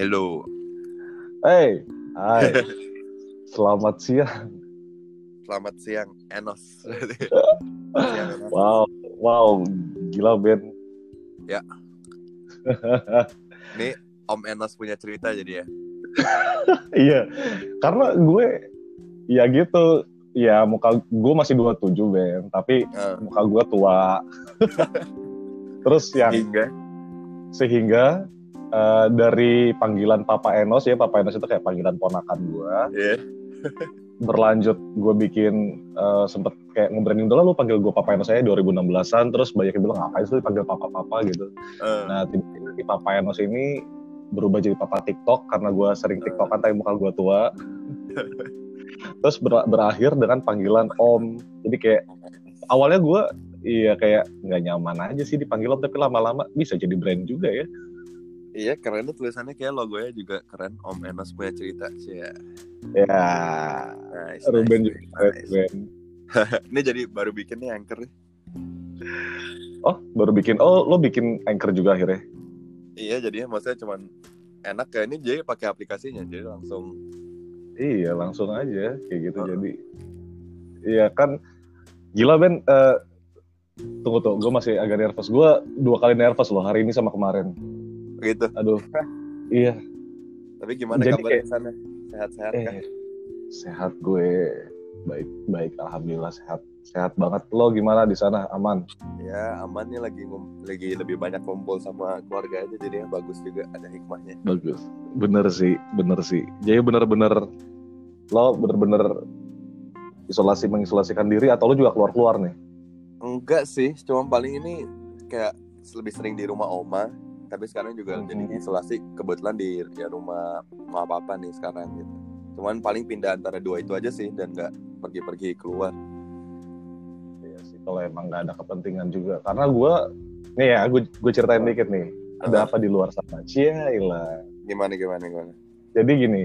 Hello. Hey, hai. Selamat siang. Selamat siang, Enos. siang, Enos. Wow, wow, gila Ben. Ya. Ini Om Enos punya cerita jadi ya. Iya, karena gue ya gitu. Ya muka gue masih 27 Ben, tapi Eh, muka gue tua. Terus yang Hingga sehingga eh, dari panggilan Papa Enos ya, Papa Enos itu kayak panggilan ponakan gue. ya. berlanjut gue bikin eh, sempet kayak nge-branding dulu lu panggil gue Papa Enos saya 2016an terus banyak yang bilang ngapain sih panggil Papa-Papa? gitu. Eh, nah tiba-tiba di Papa Enos ini berubah jadi Papa TikTok karena gue sering TikTokan tapi muka gue tua. Terus ber- berakhir dengan panggilan Om. Jadi kayak awalnya gue iya kayak nggak nyaman aja sih dipanggil Om tapi lama-lama bisa jadi brand juga ya Iya keren tuh tulisannya. Kayak logonya juga keren. Om Enos punya cerita sih ya. ya. Nice, Ruben nice, juga nice. Ben. Ini jadi baru bikin nih anchor nih. oh baru bikin. Oh lo bikin anchor juga akhirnya? Iya jadinya maksudnya cuman enak kayak ini jadi pakai aplikasinya jadi langsung Iya langsung aja kayak gitu jadi. Iya kan. Gila Ben eh, tunggu tuh gue masih agak nervous. Gue dua kali nervous loh hari ini sama kemarin gitu. aduh. Iya. Tapi gimana Jadi kabar kayak- di sana? Sehat-sehat kan? eh, sehat gue. Baik baik. Alhamdulillah sehat. Sehat banget. Lo gimana di sana? Aman? Ya aman nih. Lagi lagi lebih banyak kumpul sama keluarga aja. Jadi ya bagus juga ada hikmahnya. bagus. Bener sih bener sih. Jadi bener-bener lo bener-bener isolasi mengisolasikan diri atau lo juga keluar keluar nih? Enggak sih, cuma paling ini kayak lebih sering di rumah oma. Tapi sekarang juga Mhm. jadi isolasi kebetulan di ya rumah mau apa apa nih sekarang gitu. Cuman paling pindah antara dua itu aja sih dan nggak pergi-pergi keluar. Iya sih, kalau emang nggak ada kepentingan juga. Karena gue, nih ya, gue gue ceritain dikit nih. Ada apa di luar sana? Cielah. Gimana gimana gimana? Jadi gini,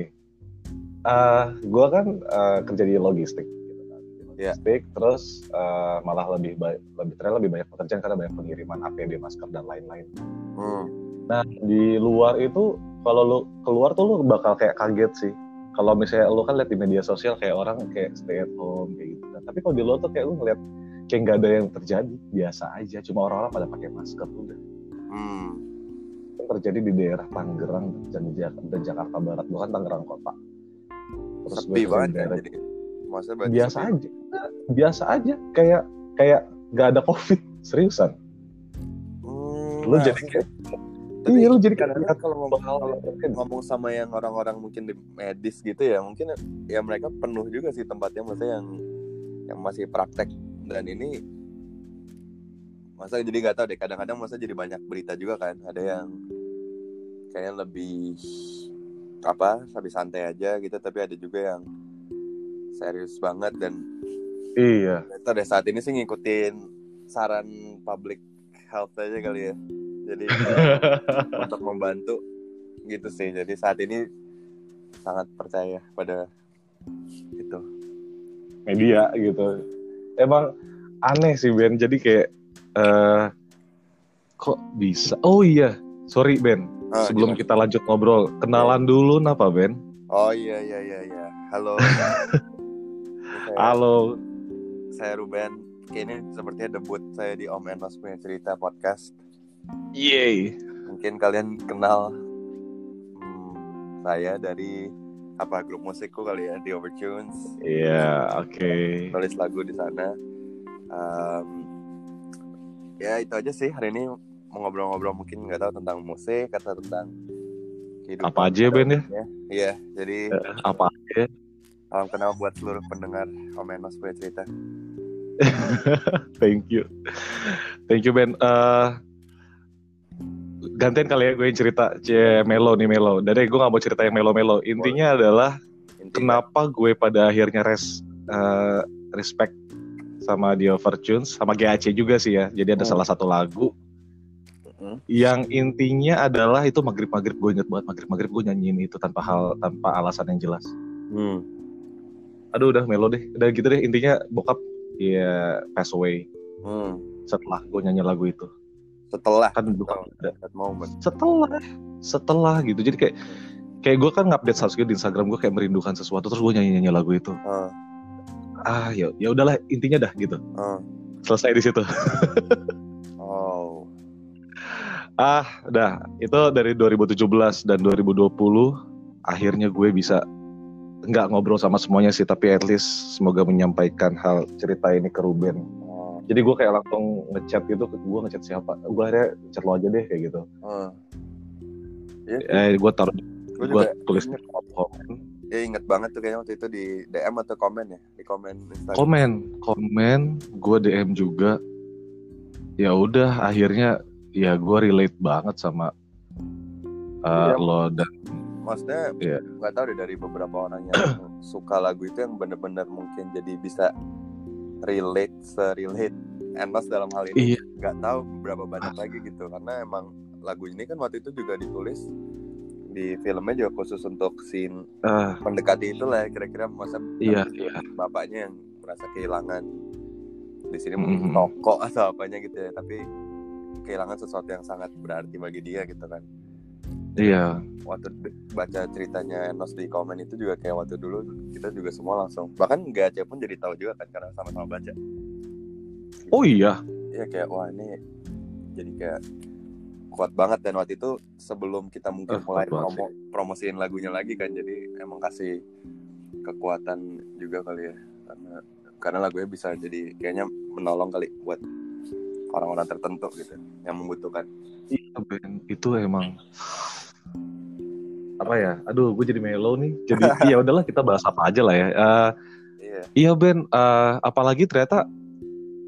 eh gue kan eh, kerja di logistik. Gitu kan. Di Iya. Logistik, terus eh, malah lebih baik, lebih ternyata lebih banyak pekerjaan karena banyak pengiriman APD, masker dan lain-lain. Hmm. Nah di luar itu, kalau lu keluar tuh lu bakal kayak kaget sih. Kalau misalnya lu kan lihat di media sosial kayak orang kayak stay at home kayak gitu kan. Tapi kalau di luar tuh kayak lu ngeliat kayak nggak ada yang terjadi, biasa aja. Cuma orang-orang pada pakai masker udah. Hmm. Yang terjadi di daerah Tangerang dan, dan Jakarta Barat, bukan Tangerang kota. Terus Sepi banget kan daerah- jadi. Maksudnya biasa sepi. aja, biasa aja. Kayak kayak nggak ada covid, seriusan. Hmm, Lu nah, jadi kayak, tapi iya lu jadi kayak kadang-kadang kalau ngomong kalau ngomong sama yang orang-orang mungkin di medis gitu ya mungkin ya mereka penuh juga sih tempatnya maksudnya yang yang masih praktek dan ini masa jadi nggak tahu deh kadang-kadang masa jadi banyak berita juga kan ada yang kayaknya lebih apa lebih santai aja gitu tapi ada juga yang serius banget dan iya. Ternyata deh saat ini sih ngikutin saran public health aja kali ya. Jadi untuk membantu gitu sih. Jadi saat ini sangat percaya pada itu. media gitu. Emang aneh sih Ben. Jadi kayak eh kok bisa? Oh iya, sorry Ben. Ah, Sebelum gimana? kita lanjut ngobrol, kenalan dulu napa Ben? Oh iya iya iya iya. Halo. Saya, Halo. saya Ruben. Ini sepertinya debut saya di Om Enos punya cerita podcast. Yeay. Mungkin kalian kenal hmm, saya dari apa grup musikku kali ya di Overtunes. Iya, oke. nulis lagu di sana. Em, ya itu aja sih hari ini mau ngobrol-ngobrol mungkin nggak tahu tentang musik atau tentang kehidupan. Apa aja Ben ya? Iya, jadi Apa aja? salam kenal buat seluruh pendengar Om Enos punya cerita. Thank you. Thank you Ben. Eh gantian kali ya gue yang cerita Cie Melo nih Melo. Dari gue gak mau cerita yang Melo-Melo. Intinya adalah Intinya, kenapa gue pada akhirnya res eh, respect sama The Overtunes sama GAC juga sih ya. Jadi ada Hmm. salah satu lagu Mm. yang intinya adalah itu maghrib-maghrib gue inget banget maghrib-maghrib gue nyanyiin itu tanpa hal tanpa alasan yang jelas. Hmm. Aduh udah Melo deh. Udah gitu deh intinya bokap ya pass away Hmm. setelah gue nyanyi lagu itu. Setelah. Kan kan ada. That moment. Setelah. Setelah gitu. Jadi kayak kayak gue kan ngupdate status di Instagram gue kayak merindukan sesuatu terus gue nyanyi nyanyi lagu itu. Ah, ah ya ya udahlah intinya dah gitu. Ah. selesai di situ. Oh ah dah. Itu dari 2017 dan 2020 akhirnya gue bisa nggak ngobrol sama semuanya sih tapi at least semoga menyampaikan hal cerita ini ke Ruben jadi gue kayak langsung ngechat gitu gue ngechat siapa? Gue akhirnya chat lo aja deh kayak gitu. Ah. Iya, eh gue taruh gue juga tulis inget, ya inget banget tuh kayaknya waktu itu di DM atau komen ya? Di komen Instagram. Komen komen gue DM juga. Ya udah akhirnya ya gue relate banget sama uh, Iya. lo dan maksudnya Iya. nggak tahu deh dari beberapa orang yang suka lagu itu yang bener-bener mungkin jadi bisa relate serelate Enos dalam hal ini Iya. nggak tahu berapa banyak lagi gitu karena emang lagu ini kan waktu itu juga ditulis di filmnya juga khusus untuk scene ah, mendekati itu lah ya, kira-kira masa Iya, nanti iya. bapaknya yang merasa kehilangan di sini Mhm. mungkin toko atau apanya gitu ya tapi kehilangan sesuatu yang sangat berarti bagi dia gitu kan iya. Waktu baca ceritanya Enos di komen itu juga kayak waktu dulu kita juga semua langsung bahkan nggak aja pun jadi tahu juga kan karena sama-sama baca. Oh iya. Iya kayak wah ini jadi kayak kuat banget. Dan waktu itu sebelum kita mungkin Eh, mulai promo promosiin lagunya lagi kan jadi emang kasih kekuatan juga kali ya. Karena karena lagunya bisa jadi kayaknya menolong kali buat orang-orang tertentu gitu yang membutuhkan Iya Ben, itu emang apa ya? Aduh, gue jadi melo nih. Jadi ya udahlah kita bahas apa aja lah ya. Eh, iya iya Ben, eh, apalagi ternyata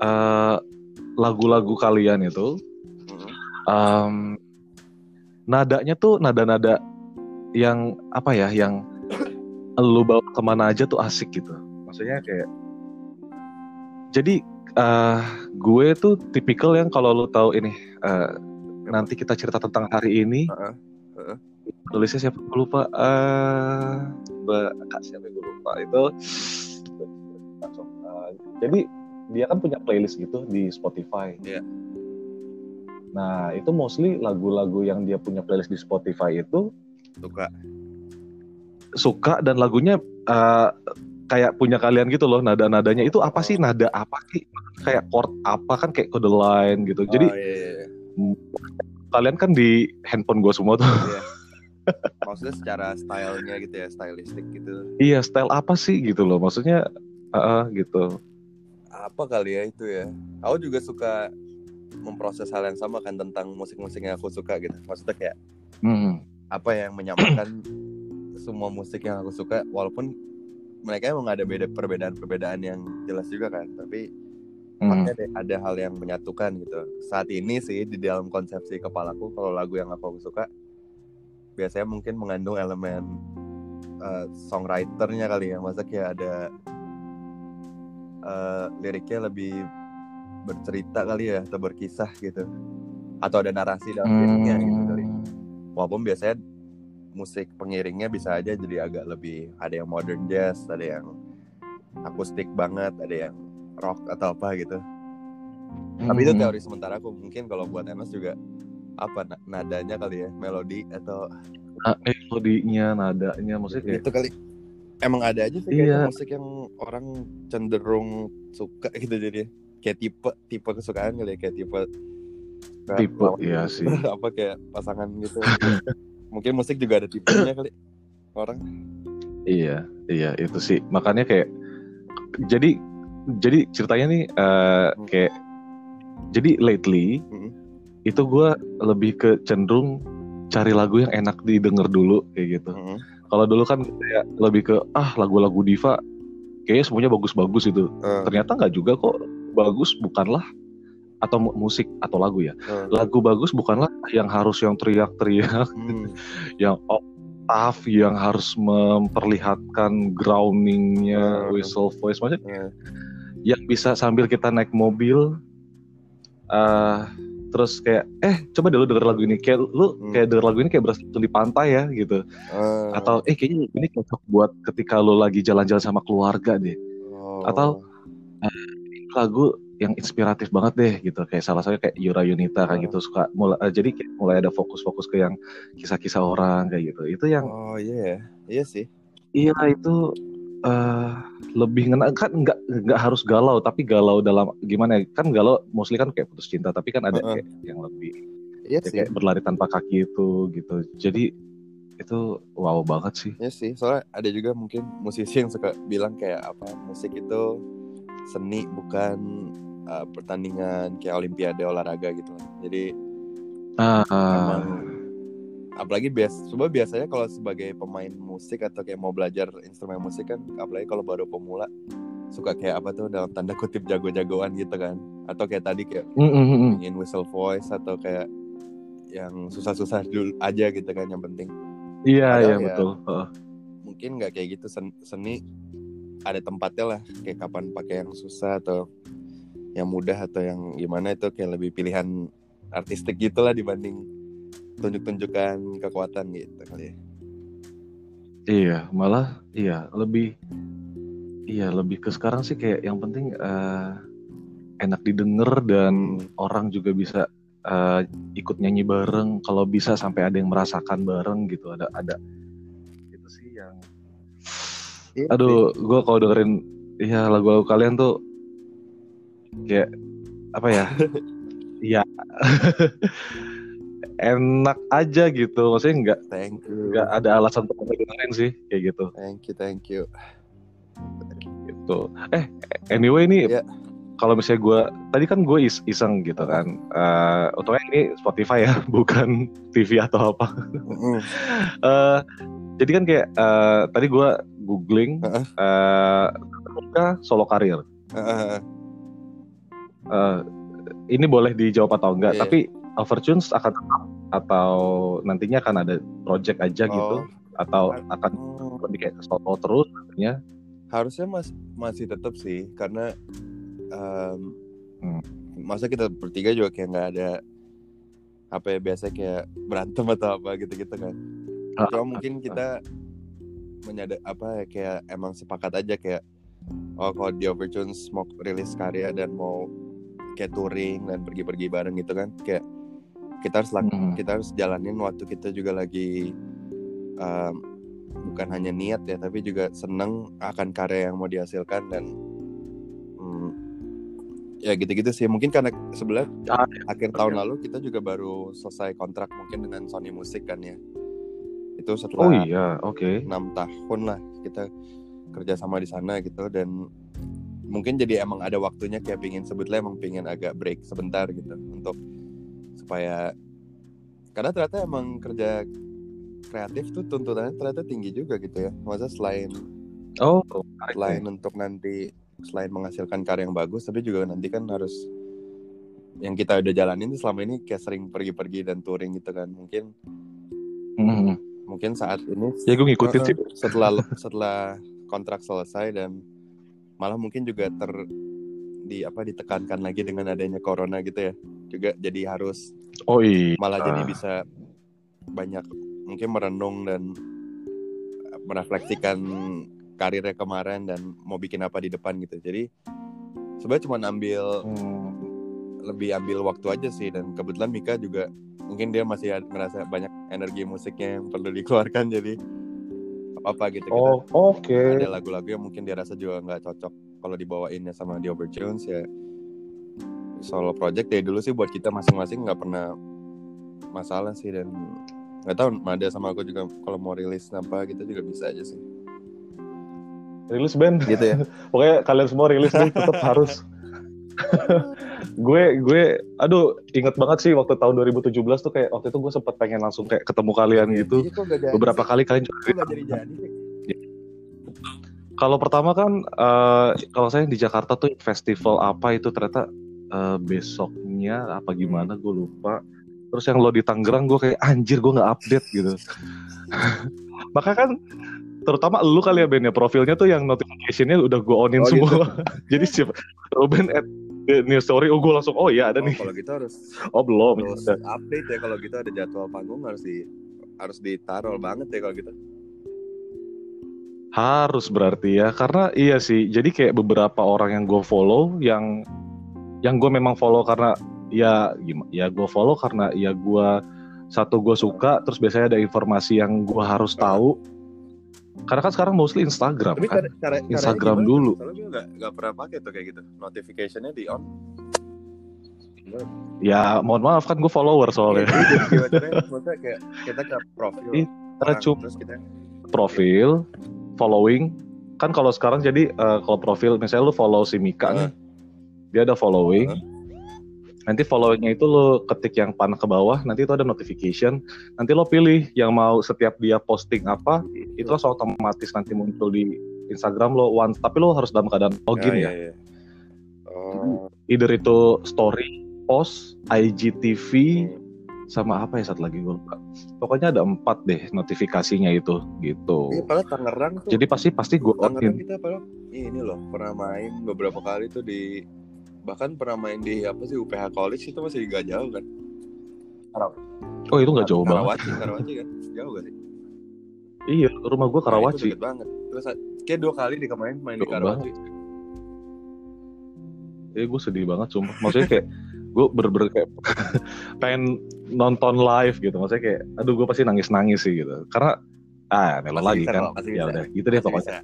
eh, lagu-lagu kalian itu em, nadanya tuh nada-nada yang apa ya? Yang lu bawa ke mana aja tuh asik gitu. Maksudnya kayak jadi eh, gue tuh tipikal yang kalau lu tahu ini eh, nanti kita cerita tentang hari ini. Heeh. tulisnya siapa? Gue lupa. Eh Mbak Kak siapa gue lupa? Itu langsung eh, jadi dia kan punya playlist gitu di Spotify. Iya. nah itu mostly lagu-lagu yang dia punya playlist di Spotify itu suka. suka dan lagunya eh, kayak punya kalian gitu loh nada-nadanya. Itu apa sih? Nada apa sih? Kayak chord apa? Kan kayak kode line gitu. Jadi Oh, iya, iya, iya. kalian kan di handphone gue semua tuh. Maksudnya secara stylenya gitu ya stylistik gitu. Iya style apa sih gitu loh. Maksudnya eh, eh, gitu. Apa kali ya itu ya? Aku juga suka memproses hal yang sama kan tentang musik-musik yang aku suka gitu. Maksudnya kayak Hmm. apa yang menyamakan semua musik yang aku suka walaupun mereka emang ada beda perbedaan-perbedaan yang jelas juga kan tapi Hmm. makanya ada, ada hal yang menyatukan gitu saat ini sih di dalam konsepsi kepalaku kalau lagu yang aku suka biasanya mungkin mengandung elemen uh, songwriternya kali ya masa kayak ada uh, liriknya lebih bercerita kali ya atau berkisah gitu atau ada narasi dalam liriknya gitu kali Hmm. walaupun biasanya musik pengiringnya bisa aja jadi agak lebih ada yang modern jazz ada yang akustik banget ada yang rock atau apa gitu tapi itu Hmm. teori sementara aku mungkin kalau buat Enos juga apa na- nadanya kali ya melodi atau Nah, melodinya, nadanya, maksudnya kayak gitu kali emang ada aja sih Iya. musik yang orang cenderung suka gitu jadi kayak tipe tipe kesukaan kali ya kayak tipe tipe, iya sih. apa kayak pasangan gitu mungkin musik juga ada tipenya kali orang Iya, iya itu sih. Makanya kayak jadi jadi ceritanya nih eh, Hmm. kayak jadi lately Hmm. itu gue lebih ke cenderung cari lagu yang enak didengar dulu kayak gitu. Mm-mm. Kalau dulu kan kayak lebih ke ah lagu-lagu diva kayaknya semuanya bagus-bagus itu. Eh, Ternyata nggak juga kok. Bagus bukanlah atau mu- musik atau lagu ya. eh. Lagu bagus bukanlah yang harus yang teriak-teriak Hmm. yang oktav yang harus memperlihatkan groundingnya Hmm. whistle voice maksudnya Eh, yang bisa sambil kita naik mobil eh terus kayak eh coba deh lu denger lagu ini kayak lu Hmm. kayak denger lagu ini kayak berasa di pantai ya gitu eh. atau eh kayaknya lagu ini cocok buat ketika lu lagi jalan-jalan sama keluarga deh Oh. atau lagu yang inspiratif banget deh gitu kayak salah satunya kayak Yura Yunita kayak Oh. gitu suka mulai eh, jadi kayak mulai ada fokus-fokus ke yang kisah-kisah orang kayak gitu itu yang Oh iya, iya sih. iya itu eh lebih ngena kan nggak nggak harus galau tapi galau dalam gimana ya kan galau mostly kan kayak putus cinta tapi kan ada Heeh. kayak yang lebih Iya ya sih. kayak berlari tanpa kaki itu gitu jadi itu wow banget sih Iya sih. Soalnya ada juga mungkin musisi yang suka bilang kayak apa musik itu seni bukan uh, pertandingan kayak olimpiade olahraga gitu. Jadi ah Emang apalagi bias coba biasanya kalau sebagai pemain musik atau kayak mau belajar instrumen musik kan apalagi kalau baru pemula suka kayak apa tuh dalam tanda kutip jago-jagoan gitu kan atau kayak tadi kayak mm, mm, mm. ingin whistle voice atau kayak yang susah-susah dulu aja gitu kan yang penting iya iya ya- betul Heeh. mungkin nggak kayak gitu sen- seni ada tempatnya lah kayak kapan pakai yang susah atau yang mudah atau yang gimana itu kayak lebih pilihan artistik gitulah dibanding tunjuk-tunjukkan kekuatan gitu kali ya. Iya, malah iya lebih iya lebih ke sekarang sih kayak yang penting eh, enak didengar dan orang juga bisa eh, ikut nyanyi bareng. Kalau bisa sampai ada yang merasakan bareng gitu, ada ada itu sih yang. Iya Aduh, gue kalau dengerin iya lagu-lagu kalian tuh kayak apa ya? Iya. enak aja gitu, maksudnya nggak Thank you. nggak ada alasan untuk dengerin sih kayak gitu. Thank you, thank you. gitu. Eh, anyway ini Ya. kalau misalnya gue tadi kan gue is iseng gitu kan. Eh, untungnya ini Spotify ya, bukan TV atau apa. Mm-mm. Eh, jadi kan kayak eh, tadi gue googling eh Mika solo karir. Heeh. Eh, ini boleh dijawab atau enggak? Iya. Tapi Overtunes akan tetap atau nantinya akan ada project aja gitu Oh. atau akan Oh, lebih kayak solo terus nantinya? harusnya mas masih tetap sih karena em, Hmm. masa kita bertiga juga kayak nggak ada apa ya biasa kayak berantem atau apa gitu-gitu kan. Ah, Cuma mungkin kita menyadar apa ya kayak emang sepakat aja kayak oh kalau di Overtunes mau rilis karya dan mau kayak touring dan pergi-pergi bareng gitu kan kayak kita harus lak- Hmm. kita harus jalanin waktu kita juga lagi um, bukan hanya niat ya tapi juga seneng akan karya yang mau dihasilkan dan mm, ya gitu-gitu sih mungkin karena sebelah Ah, akhir tahun lalu kita juga baru selesai kontrak mungkin dengan Sony Music kan ya itu Oh setelah iya, oke. enam tahun lah kita kerja sama di sana gitu dan mungkin jadi emang ada waktunya kayak pingin sebetulnya emang pingin agak break sebentar gitu untuk supaya karena ternyata emang kerja kreatif tuh tuntutannya ternyata tinggi juga gitu ya masa selain Oh, selain untuk nanti selain menghasilkan karya yang bagus tapi juga nanti kan harus yang kita udah jalanin tuh selama ini kayak sering pergi-pergi dan touring gitu kan mungkin Hmm. mungkin saat ini Ya gue ngikutin sih. setelah setelah kontrak selesai dan malah mungkin juga ter di apa ditekankan lagi dengan adanya corona gitu ya juga jadi harus Oh iya. malah jadi bisa banyak mungkin merenung dan merefleksikan karirnya kemarin dan mau bikin apa di depan gitu jadi sebenarnya cuma ambil Hmm. lebih ambil waktu aja sih dan kebetulan Mika juga mungkin dia masih ngerasa banyak energi musiknya yang perlu dikeluarkan jadi apa gitu Oh, oke. ada lagu-lagu yang mungkin dia rasa juga nggak cocok kalau dibawainnya sama The Overtunes ya solo project ya dulu sih buat kita masing-masing nggak pernah masalah sih dan nggak tahu Mada sama aku juga kalau mau rilis apa gitu juga bisa aja sih Rilis band. gitu ya Pokoknya kalian semua rilis nih tetap harus. gue gue aduh inget banget sih waktu tahun 2017 tuh kayak waktu itu gue sempet pengen langsung kayak ketemu kalian gitu. Iya, Beberapa sih? kali kalian juga jadi jadi? Kalau pertama kan eh, kalau saya di Jakarta tuh festival apa itu ternyata eh, besoknya apa gimana gue lupa. Terus yang lo di Tangerang gue kayak anjir gue nggak update gitu. Maka kan terutama lu kali ya Ben ya profilnya tuh yang notificationnya udah gue onin Oh, semua. Jadi siapa Ruben at news story oh gue langsung oh iya ada Oh, nih. kalau gitu harus Oh belum. harus Udah. update ya kalau gitu ada jadwal panggung harus di harus ditaruh banget ya kalau gitu. Harus berarti ya karena iya sih. Jadi kayak beberapa orang yang gue follow yang yang gue memang follow karena ya gimana ya gue follow karena ya gue satu gue suka terus biasanya ada informasi yang gue harus tahu karena kan sekarang mostly Instagram Tapi kan cara, cara, Instagram caranya dulu. gimana? Soalnya gue gak, gak pernah pakai tuh kayak gitu. Notificationnya di on. ya mohon maaf kan gue follower soalnya Iya, jadi gimana caranya? Maksudnya kayak kita ke profil. Ih, cara orang, cum- terus kita profil following kan kalau sekarang jadi eh, kalau profil misalnya lu follow si Mika Heeh. nih dia ada following nanti followingnya itu lo ketik yang panah ke bawah nanti itu ada notification. Nanti lo pilih yang mau setiap dia posting apa itu langsung otomatis nanti muncul di Instagram lo once tapi lo harus dalam keadaan login ya, iya, iya. Oh, either itu story post IGTV hmm. sama apa ya satu lagi gue lupa. Pokoknya ada empat deh notifikasinya itu gitu. Iya, padahal Tangerang tuh. jadi pasti pasti gue Tangerang on kita padahal ini loh pernah main beberapa kali tuh di bahkan pernah main di apa sih UPH College itu masih gak jauh kan? oh itu nggak jauh banget Karawaci, Karawaci kan? Jauh gak sih? iya rumah gue Nah, itu Karawaci deket banget. Terus kayak dua kali di kemarin main di Karawaci. Eh gue sedih banget sumpah. Maksudnya kayak gue bener-bener kayak pengen nonton live gitu. Maksudnya kayak aduh gue pasti nangis-nangis sih gitu. Karena ah Melo Masih lagi bisa kan. Ya udah gitu deh pokoknya.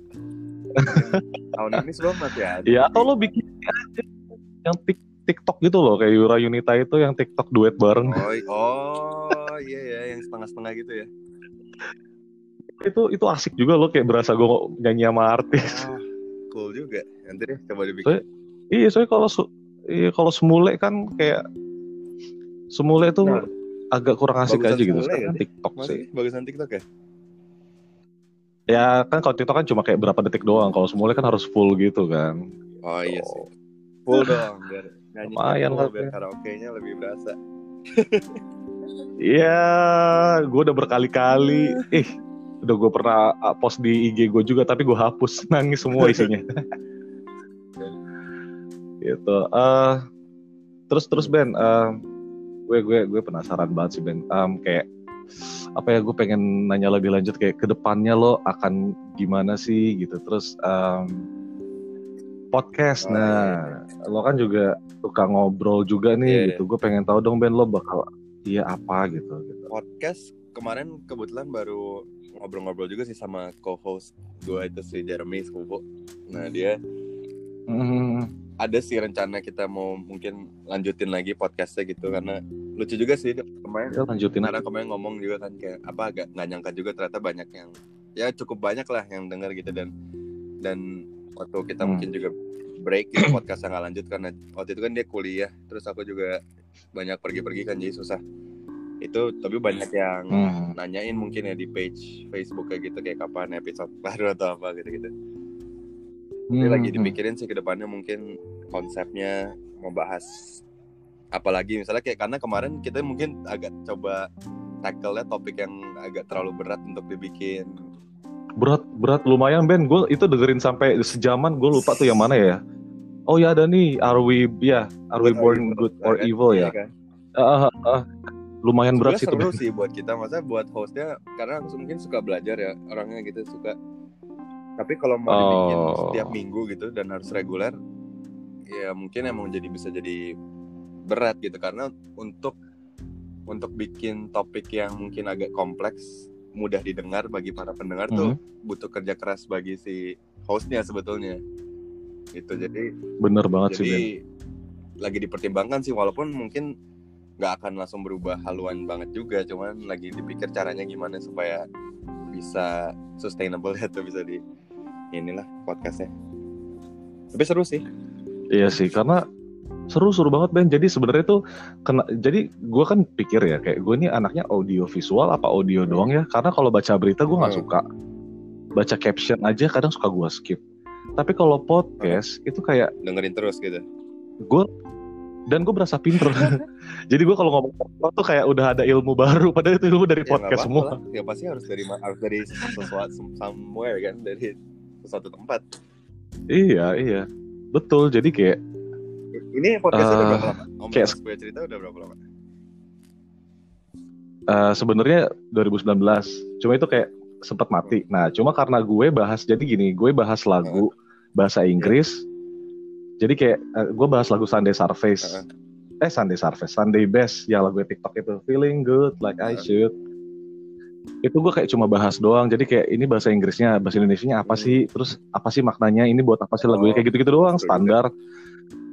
Tahun ini sebelum masih ada. Ya atau lo bikin yang tik TikTok gitu loh kayak Yura Yunita itu yang TikTok duet bareng. Oh, oh iya ya yang setengah-setengah gitu ya. itu itu asik juga loh kayak berasa gue nyanyi sama artis. Ah, cool juga. Nanti deh coba dibikin. Soalnya- iya soalnya kalau su- iya, kalau semule kan kayak semule itu Nah, agak kurang asik aja gitu. Semule kan? TikTok sih. Masih bagusan TikTok ya? Ya kan kalau TikTok kan cuma kayak berapa detik doang. Kalau semula kan harus full gitu kan. Oh iya sih. Full dong biar nyanyi Lumayan full, lah, biar ya. karaoke-nya lebih berasa. Iya, gue udah berkali-kali. Ih, udah gue pernah uh, post di IG gue juga, tapi gue hapus nangis semua isinya. gitu. eh terus terus Ben, eh, gue gue gue penasaran banget sih Ben. Em, kayak apa ya? Gue pengen nanya lebih lanjut kayak ke depannya lo akan gimana sih gitu. Terus em, podcast, Oh, nah lo kan juga suka ngobrol juga nih Iya, gitu. Gue pengen tahu dong Ben lo bakal iya apa gitu. gitu. Podcast kemarin kebetulan baru ngobrol-ngobrol juga sih sama co-host gue itu si Jeremy Sepupu. Nah dia Hmm, ada sih rencana kita mau mungkin lanjutin lagi podcastnya gitu karena lucu juga sih kemarin ya lanjutin aja. karena kemarin ngomong juga kan kayak apa agak nggak nyangka juga ternyata banyak yang ya cukup banyak lah yang dengar gitu dan dan waktu kita Hmm. mungkin juga break gitu podcast nggak lanjut karena waktu itu kan dia kuliah terus aku juga banyak pergi-pergi kan jadi susah itu tapi banyak yang Hmm. nanyain mungkin ya di page Facebook kayak gitu kayak kapan episode baru atau apa gitu gitu Tapi lagi Hmm. dipikirin sih ke depannya mungkin konsepnya mau bahas apalagi misalnya kayak karena kemarin kita mungkin agak coba tackle-nya topik yang agak terlalu berat untuk dibikin berat berat. Lumayan Ben. Gue itu dengerin sampai sejaman gue lupa tuh yang mana ya. Oh ya ada nih. Are we ya are we born good or kan? evil Iya ya kan? Ah, ah, ah. lumayan berat sih itu seru sih buat kita. Masa buat hostnya karena aku mungkin suka belajar ya orangnya gitu suka. Tapi kalau mau dibikin Oh. setiap minggu gitu dan harus reguler ya mungkin emang jadi bisa jadi berat gitu. Karena untuk untuk bikin topik yang mungkin agak kompleks mudah didengar bagi para pendengar tuh Hmm. butuh kerja keras bagi si hostnya sebetulnya. Itu jadi bener banget sih Ben jadi lagi dipertimbangkan sih walaupun mungkin nggak akan langsung berubah haluan banget juga cuman lagi dipikir caranya gimana supaya bisa sustainable ya tuh bisa di inilah podcastnya. Tapi seru sih. Iya sih karena seru seru banget Ben. Jadi sebenarnya tuh kena jadi gue kan pikir ya kayak gue ini anaknya audio visual apa audio doang ya? Karena kalau baca berita gue nggak Hmm. suka. Baca caption aja kadang suka gue skip. Tapi kalau podcast itu kayak dengerin terus gitu. Gue dan gue berasa pinter. Jadi gue kalau ngomong podcast tuh kayak udah ada ilmu baru padahal itu ilmu dari ya podcast semua. lah. ya pasti harus dari harus dari sesuatu somewhere kan dari sesuatu tempat. Iya iya. Betul. Jadi kayak ini podcastnya udah Eh, berapa lama? Om kayak- gue cerita udah berapa lama? Eh, sebenarnya 2019 cuma itu kayak sempat mati. Nah cuma karena gue bahas jadi gini gue bahas lagu bahasa Inggris. Jadi kayak gue bahas lagu Sunday Surface. Heeh. eh Sunday Surface Sunday Best yang lagu TikTok itu. Feeling good like I Heeh. should. Itu gue kayak cuma bahas doang. Jadi kayak ini bahasa Inggrisnya bahasa Indonesianya apa Hmm. sih? Terus apa sih maknanya? Ini buat apa sih lagunya? Oh, kayak gitu-gitu doang standar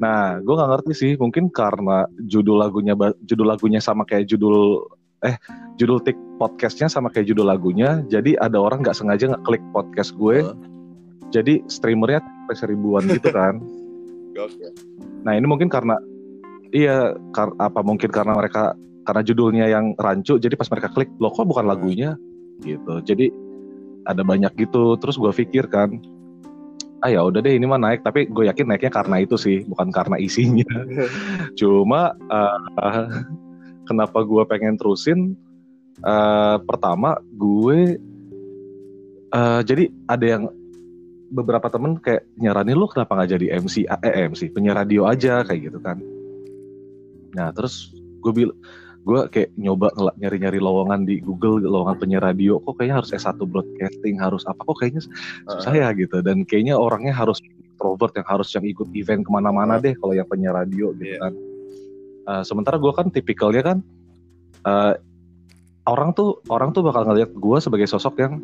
nah gue nggak ngerti sih mungkin karena judul lagunya judul lagunya sama kayak judul eh judul tik podcastnya sama kayak judul lagunya jadi ada orang nggak sengaja nggak klik podcast gue Heeh. jadi streamernya sampai seribuan gitu kan Gokil. Nah ini mungkin karena iya kar- apa mungkin karena mereka karena judulnya yang rancu jadi pas mereka klik loh kok bukan lagunya gitu. Jadi ada banyak gitu terus gue pikir kan ah ya udah deh ini mah naik. Tapi gue yakin naiknya karena itu sih bukan karena isinya. Cuma eh, kenapa gue pengen terusin? Eh, pertama gue eh, jadi ada yang beberapa temen kayak nyaranin lu kenapa nggak jadi MC eh MC penyiar radio aja kayak gitu kan. Nah terus gue bil gue kayak nyoba nyari-nyari lowongan di Google lowongan penyiar radio kok kayaknya harus S1 broadcasting harus apa kok kayaknya susah ya gitu. Dan kayaknya orangnya harus introvert yang harus yang ikut event ke mana-mana deh kalau yang penyiar radio gitu Iya. kan. Eh, sementara gue kan tipikalnya kan eh, orang tuh orang tuh bakal ngeliat gue sebagai sosok yang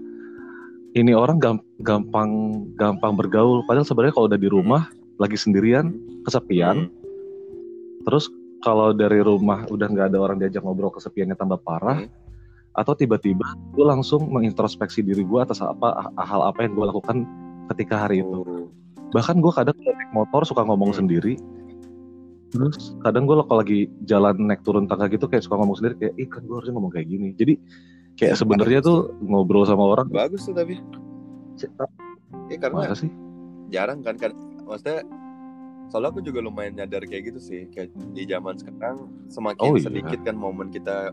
ini orang gam- gampang gampang bergaul. Padahal sebenarnya kalau udah di rumah lagi sendirian kesepian Hmm. terus kalau dari rumah udah nggak ada orang diajak ngobrol kesepiannya tambah parah Hmm. atau tiba-tiba gue langsung mengintrospeksi diri gue atas apa hal apa yang gue lakukan ketika hari itu. Oh. bahkan gue kadang naik motor suka ngomong Hmm. sendiri. Terus kadang gue kalau lagi jalan naik turun tangga gitu kayak suka ngomong sendiri kayak ih kan gue harusnya ngomong kayak gini. Jadi kayak Ya, sebenarnya tuh ngobrol sama orang bagus tuh tapi. Ya karena sih? jarang kan kan maksudnya soalnya aku juga lumayan nyadar kayak gitu sih kayak di zaman sekarang semakin Oh, iya. sedikit kan momen kita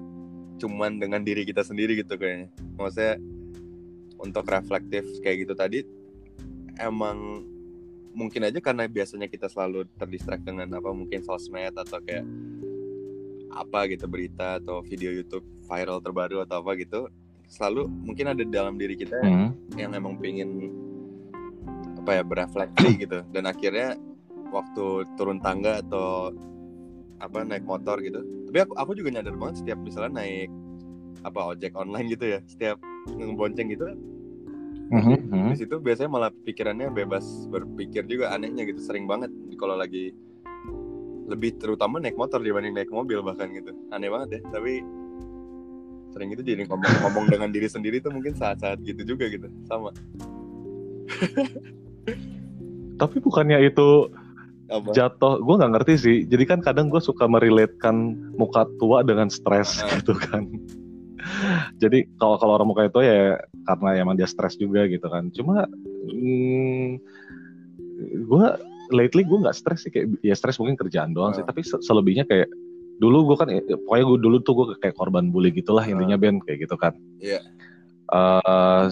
cuman dengan diri kita sendiri gitu kayaknya maksudnya untuk reflektif kayak gitu tadi emang mungkin aja karena biasanya kita selalu terdistract dengan apa mungkin sosmed atau kayak apa gitu berita atau video YouTube viral terbaru atau apa gitu selalu mungkin ada di dalam diri kita Hmm. yang emang pengen apa ya berefleksi gitu dan akhirnya waktu turun tangga atau apa naik motor gitu. Tapi aku aku juga nyadar banget setiap misalnya naik apa ojek online gitu ya setiap ngebonceng gitu Mhm, mhm. di situ biasanya malah pikirannya bebas berpikir juga anehnya gitu sering banget kalau lagi lebih terutama naik motor dibanding naik mobil bahkan gitu. Aneh banget ya tapi sering itu jadi ngomong, ngomong dengan diri sendiri tuh mungkin saat-saat gitu juga gitu sama. Tapi bukannya itu apa? Jatuh. Gue nggak ngerti sih. Jadi kan kadang gue suka merelatekan muka tua dengan stres Ah. gitu kan. Jadi kalau kalau orang muka itu ya karena emang dia stres juga gitu kan. Cuma hmm, gue lately gue nggak stres sih. Kayak ya stres mungkin kerjaan doang sih. Ah. tapi se- selebihnya kayak dulu gue kan ya, pokoknya gue dulu tuh gue kayak korban bully gitulah intinya Ben kayak gitu kan. Iya. Eh,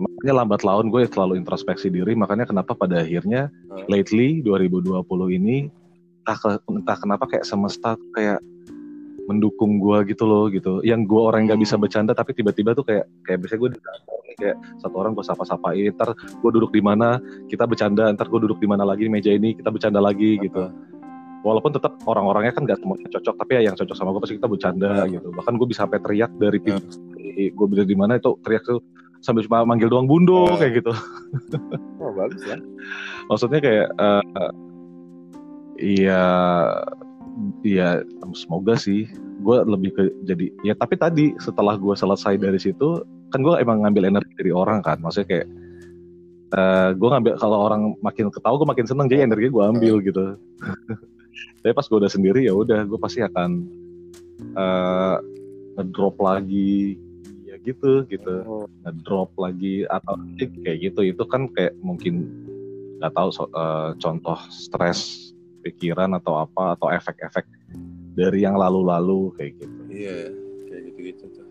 makanya lambat laun gue selalu introspeksi diri makanya kenapa pada akhirnya Ah. lately 2020 ini entah, entah kenapa kayak semesta tuh kayak mendukung gue gitu loh gitu. Yang gue orang nggak bisa Hmm. bercanda tapi tiba-tiba tuh kayak kayak biasanya gue di kayak satu orang gue sapa-sapain ntar gue duduk di mana? Kita bercanda ntar gue duduk di mana lagi di meja ini? Kita bercanda lagi gitu. Walaupun tetap orang-orangnya kan gak semuanya cocok tapi ya yang cocok sama gue pasti kita bercanda Ah. gitu. Bahkan gue bisa sampai teriak dari pintu gue bisa di mana? Itu teriak tuh sambil cuma manggil doang bundo Ah. kayak gitu. Oh bagus ya. Maksudnya kayak eh, iya iya semoga sih. Gue lebih ke jadi ya tapi tadi setelah gue selesai dari situ kan gue emang ngambil energi dari orang kan. Maksudnya kayak eh gue ngambil kalau orang makin ketawa gue makin seneng. Jadi energi gue ambil gitu. Tapi pas gue udah sendiri ya udah gue pasti akan eh ngedrop lagi gitu gitu oh, ngedrop lagi atau kayak gitu itu kan kayak mungkin nggak tahu so- eh, contoh stres pikiran atau apa atau efek-efek dari yang lalu-lalu kayak gitu. iya kayak gitu gitu tuh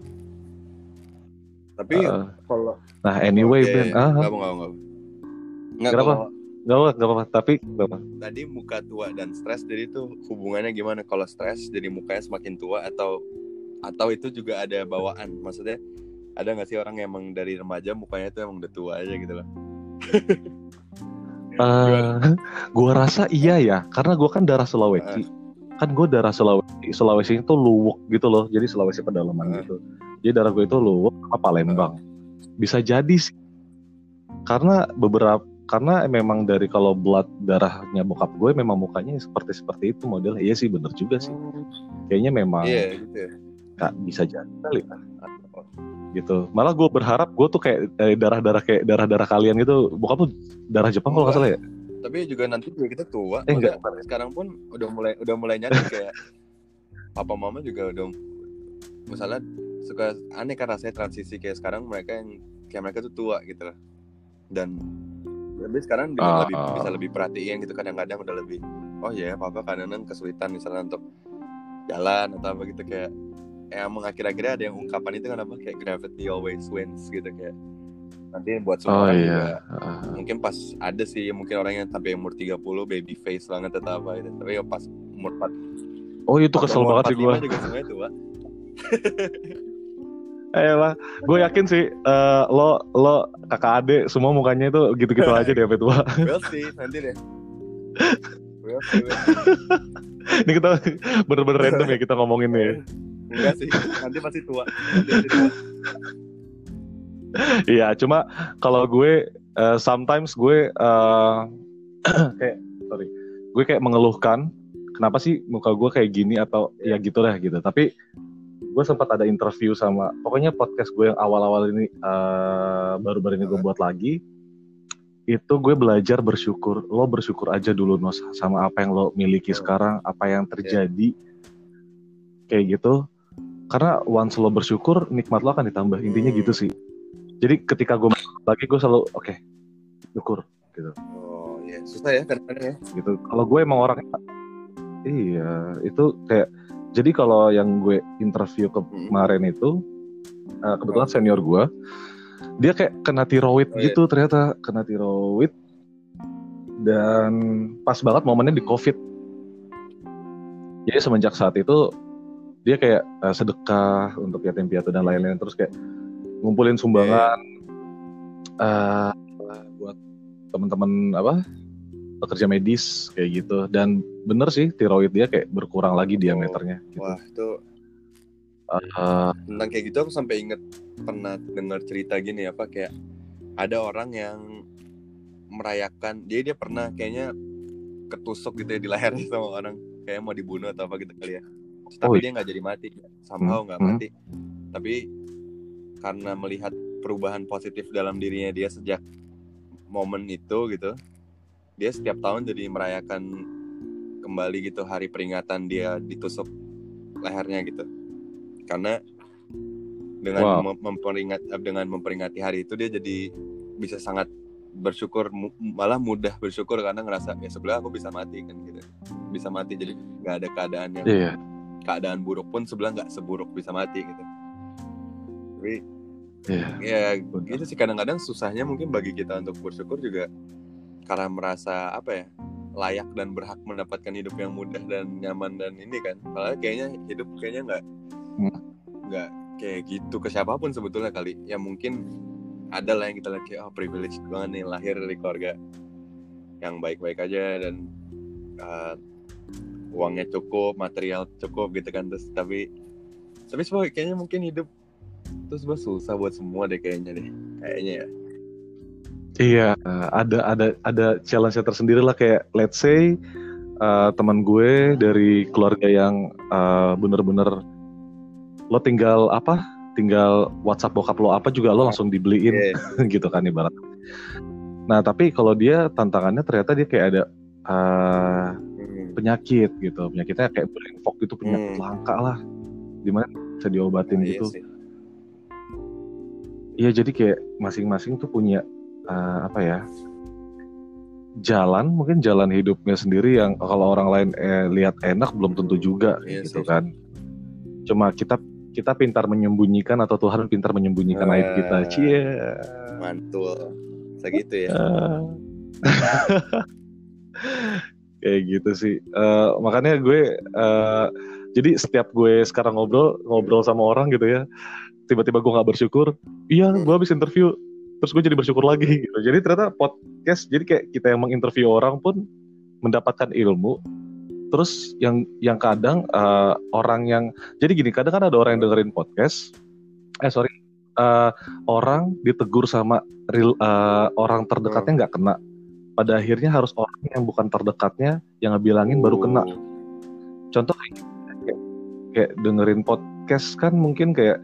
tapi Eh, kalau nah anyway Oke, Ben, ah, nggak mau nggak mau nggak mau. nggak Kenapa? kalau nggak apa nggak apa tapi nggak apa. tadi muka tua dan stres jadi itu hubungannya gimana kalau stres jadi mukanya semakin tua atau atau itu juga ada bawaan maksudnya ada nggak sih orang yang emang dari remaja mukanya tuh emang udah tua aja gitu loh Eh, gua rasa iya ya, karena gua kan darah Sulawesi. Kan gue darah Sulawesi, Sulawesi itu luwuk gitu loh. Jadi Sulawesi pedalaman Eh. gitu. Jadi darah gue itu luwuk sama Palembang. Bisa jadi sih. Karena beberapa karena memang dari kalau blood darahnya bokap gue memang mukanya seperti seperti itu model. Iya sih bener juga sih. Kayaknya memang Iya gitu nggak bisa jadi kali ya. gitu. Malah gue berharap gue tuh kayak eh, darah-darah kayak darah-darah kalian gitu. Bokap tuh darah Jepang kalau nggak salah ya. Tapi juga nanti juga kita tua. Eh, enggak. Sekarang pun udah mulai udah mulai nyadar kayak papa mama juga udah misalnya suka aneh kan rasanya transisi kayak sekarang mereka yang kayak mereka tuh tua gitu loh. Dan tapi sekarang juga Ah, lebih ah. bisa lebih perhatiin gitu kadang-kadang udah lebih oh ya papa kadang-kadang kesulitan misalnya untuk jalan atau apa gitu kayak ya emang akhir-akhirnya ada yang ungkapan itu kan apa kayak gravity always wins gitu kayak nanti buat semua Oh orang iya. juga Ah. mungkin pas ada sih mungkin orang yang sampai umur 30 baby face banget atau apa gitu. Tapi ya pas umur 4 Oh itu kesel banget sih gue. 45 juga semuanya tua. Eh lah, gue yakin sih eh, lo lo kakak adik semua mukanya itu gitu-gitu aja deh sampai tua. We'll see nanti deh. We'll see, we'll see. Ini kita bener-bener random ya kita ngomongin nih. Enggak sih, nanti pasti tua. Iya, cuma kalau gue eh, sometimes gue eh, kayak sorry, gue kayak mengeluhkan kenapa sih muka gue kayak gini atau ya gitu deh gitu. Tapi gue sempat ada interview sama pokoknya podcast gue yang awal-awal ini eh, baru-baru ini gue buat lagi itu gue belajar bersyukur lo bersyukur aja dulu Nos sama apa yang lo miliki Hmm. sekarang apa yang terjadi kayak gitu karena once lo bersyukur nikmat lo akan ditambah intinya Hmm. gitu sih jadi ketika gue lagi gue selalu oke syukur Oh, iya, susah ya kadang-kadang ya. gitu kalau gue emang orangnya iya itu kayak jadi kalau yang gue interview Hmm. kemarin itu eh, kebetulan senior gue dia kayak kena tiroid Oh, iya. gitu ternyata kena tiroid dan pas banget momennya di covid jadi semenjak saat itu dia kayak eh, sedekah untuk yatim piatu dan lain-lain terus kayak ngumpulin sumbangan eh, buat teman-teman apa pekerja medis kayak gitu dan bener sih tiroid dia kayak berkurang lagi diameternya gitu. Wah, itu Eh, tentang kayak gitu aku sampai inget pernah dengar cerita gini apa kayak ada orang yang merayakan dia dia pernah kayaknya ketusuk gitu ya di lehernya sama orang kayak mau dibunuh atau apa gitu kali ya tapi Oh, dia nggak jadi mati. Somehow nggak Hmm. mati. Tapi karena melihat perubahan positif dalam dirinya dia sejak momen itu gitu dia setiap tahun jadi merayakan kembali gitu hari peringatan dia ditusuk lehernya gitu. Karena dengan Wow. mem- memperingat dengan memperingati hari itu dia jadi bisa sangat bersyukur mu- malah mudah bersyukur karena ngerasa ya sebelah aku bisa mati kan gitu. Bisa mati jadi nggak ada keadaan yang iya keadaan buruk pun sebelah nggak seburuk bisa mati gitu tapi iya ya Benar. gitu sih kadang-kadang susahnya mungkin bagi kita untuk bersyukur juga karena merasa apa ya layak dan berhak mendapatkan hidup yang mudah dan nyaman dan ini kan padahal kayaknya hidup kayaknya nggak Hmm. nggak kayak gitu ke siapa pun sebetulnya kali ya mungkin ada lah yang kita lihat kayak oh privilege banget nih lahir dari keluarga yang baik-baik aja dan uh, uangnya cukup material cukup gitu kan terus tapi tapi semua kayaknya mungkin hidup terus gue susah buat semua deh kayaknya deh kayaknya ya Iya, ada ada ada challenge tersendiri lah kayak let's say uh, teman gue dari keluarga yang uh, bener-bener lo tinggal apa? Tinggal WhatsApp bokap lo apa juga lo langsung dibeliin Iya. gitu kan ibarat. Nah tapi kalau dia tantangannya ternyata dia kayak ada uh. Penyakit gitu, penyakitnya kayak brain fog gitu penyakit Hmm. langka lah, di mana bisa diobatin Nah, iya gitu. sih. Iya jadi kayak masing-masing tuh punya eh, apa ya jalan mungkin jalan hidupnya sendiri yang kalau orang lain eh, lihat enak belum tentu juga Iya gitu sih. kan. Cuma kita kita pintar menyembunyikan atau Tuhan pintar menyembunyikan aib kita. Ah. Cie. mantul segitu ya Ah. kayak gitu sih. Eh, makanya gue eh, jadi setiap gue sekarang ngobrol ngobrol sama orang gitu ya, tiba-tiba gue nggak bersyukur. Iya, Hmm. gue habis interview terus gue jadi bersyukur lagi gitu jadi ternyata podcast jadi kayak kita yang menginterview orang pun mendapatkan ilmu terus yang yang kadang uh, orang yang jadi gini kadang kan ada orang yang dengerin podcast eh sorry uh, orang ditegur sama real, uh, orang terdekatnya nggak kena pada akhirnya harus orang yang bukan terdekatnya yang ngebilangin baru kena. Oh. contoh kayak, kayak dengerin podcast kan mungkin kayak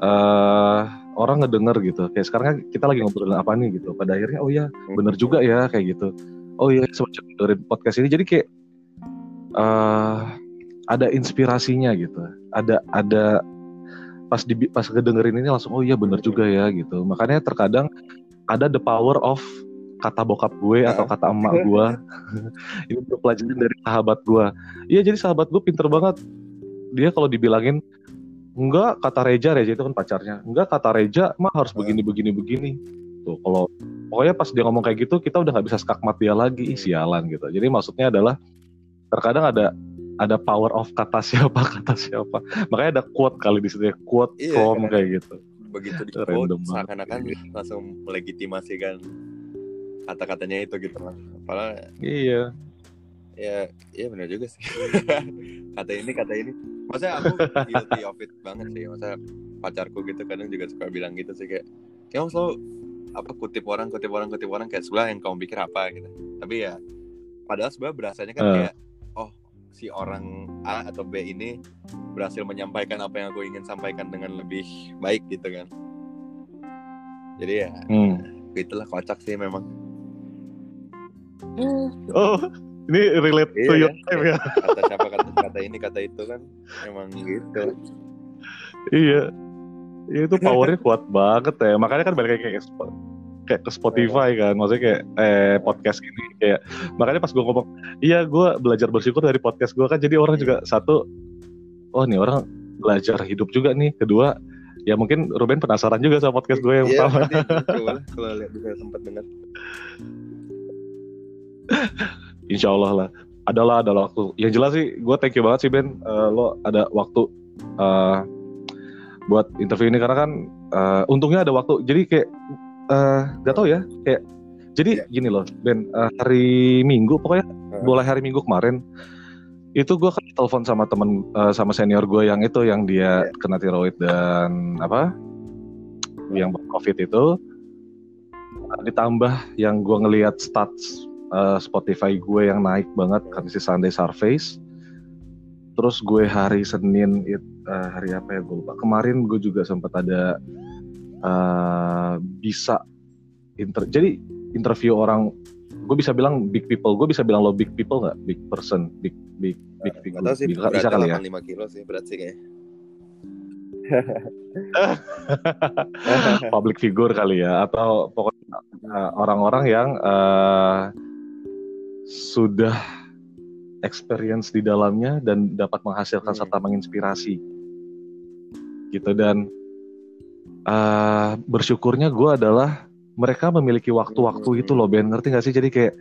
uh, orang ngedenger gitu. Kayak sekarang kan kita lagi ngobrolin apa nih gitu. Pada akhirnya oh ya bener juga ya kayak gitu. Oh iya semacam dengerin podcast ini. Jadi kayak uh, ada inspirasinya gitu. Ada ada pas di pas kedengerin ini langsung oh iya bener juga ya gitu. Makanya terkadang ada the power of kata bokap gue atau kata emak gue ini gue pelajarin dari sahabat gue iya jadi sahabat gue pinter banget. Dia kalau dibilangin enggak kata Reja Reja itu kan pacarnya. Enggak kata Reja mah harus begini begini begini. Tuh kalau pokoknya pas dia ngomong kayak gitu kita udah nggak bisa skakmat dia lagi. Ih, sialan gitu. Jadi maksudnya adalah terkadang ada ada power of kata siapa kata siapa. Makanya ada quote kali di situ ya quote Iya, from karena- kayak gitu. begitu di quote seakan-akan langsung melegitimasikan kata-katanya itu gitu lah. Padahal iya ya iya benar juga sih. kata ini kata ini. Masa aku guilty of it banget sih. Masa pacarku gitu kadang juga suka bilang gitu sih kayak kamu selalu apa kutip orang kutip orang kutip orang kayak sebelah yang kamu pikir apa gitu. Tapi ya padahal sebenarnya berasanya kan Eh. kayak oh si orang A atau B ini berhasil menyampaikan apa yang aku ingin sampaikan dengan lebih baik gitu kan. Jadi ya Hmm. itulah kocak sih memang. oh ini relate to Iya, your kan? life ya. Kata siapa kata kata ini kata itu kan emang gitu. iya. Iya, itu powernya kuat banget ya. Makanya kan balik kayak kayak kayak ke Spotify kan. Maksudnya kayak eh podcast gini kayak makanya pas gue ngomong iya gue belajar bersyukur dari podcast gue kan jadi orang juga satu oh nih orang belajar hidup juga nih. Kedua ya mungkin Ruben penasaran juga sama podcast gue yang Iya, pertama. lah kalau lihat bisa sempat dengar. Insya Allah lah. Adalah ada waktu. Yang jelas sih gue thank you banget sih Ben. Eh, lo ada waktu eh, buat interview ini. Karena kan eh, untungnya ada waktu. Jadi kayak eh gak tau ya. Kayak jadi Iya. gini loh Ben. Eh, hari Minggu pokoknya mulai hari Minggu kemarin itu gue kan telepon sama temen eh, sama senior gue yang itu yang dia Iya. kena tiroid dan apa yang covid itu. Ditambah yang gue ngelihat stats eh, Spotify gue yang naik banget kan si Sunday Surface. Terus gue hari Senin it, eh, hari apa ya gue lupa. Kemarin gue juga sempat ada eh, bisa inter jadi interview orang gue bisa bilang big people gue bisa bilang lo big people nggak? Big person big big big figure. tahu sih, bisa, bisa kali ya? 85 kilo sih berat sih kayaknya. public figure kali ya atau pokoknya uh, orang-orang yang uh, sudah experience di dalamnya dan dapat menghasilkan Hmm. serta menginspirasi gitu dan uh, bersyukurnya gue adalah mereka memiliki waktu-waktu Hmm. itu loh Ben ngerti gak sih jadi kayak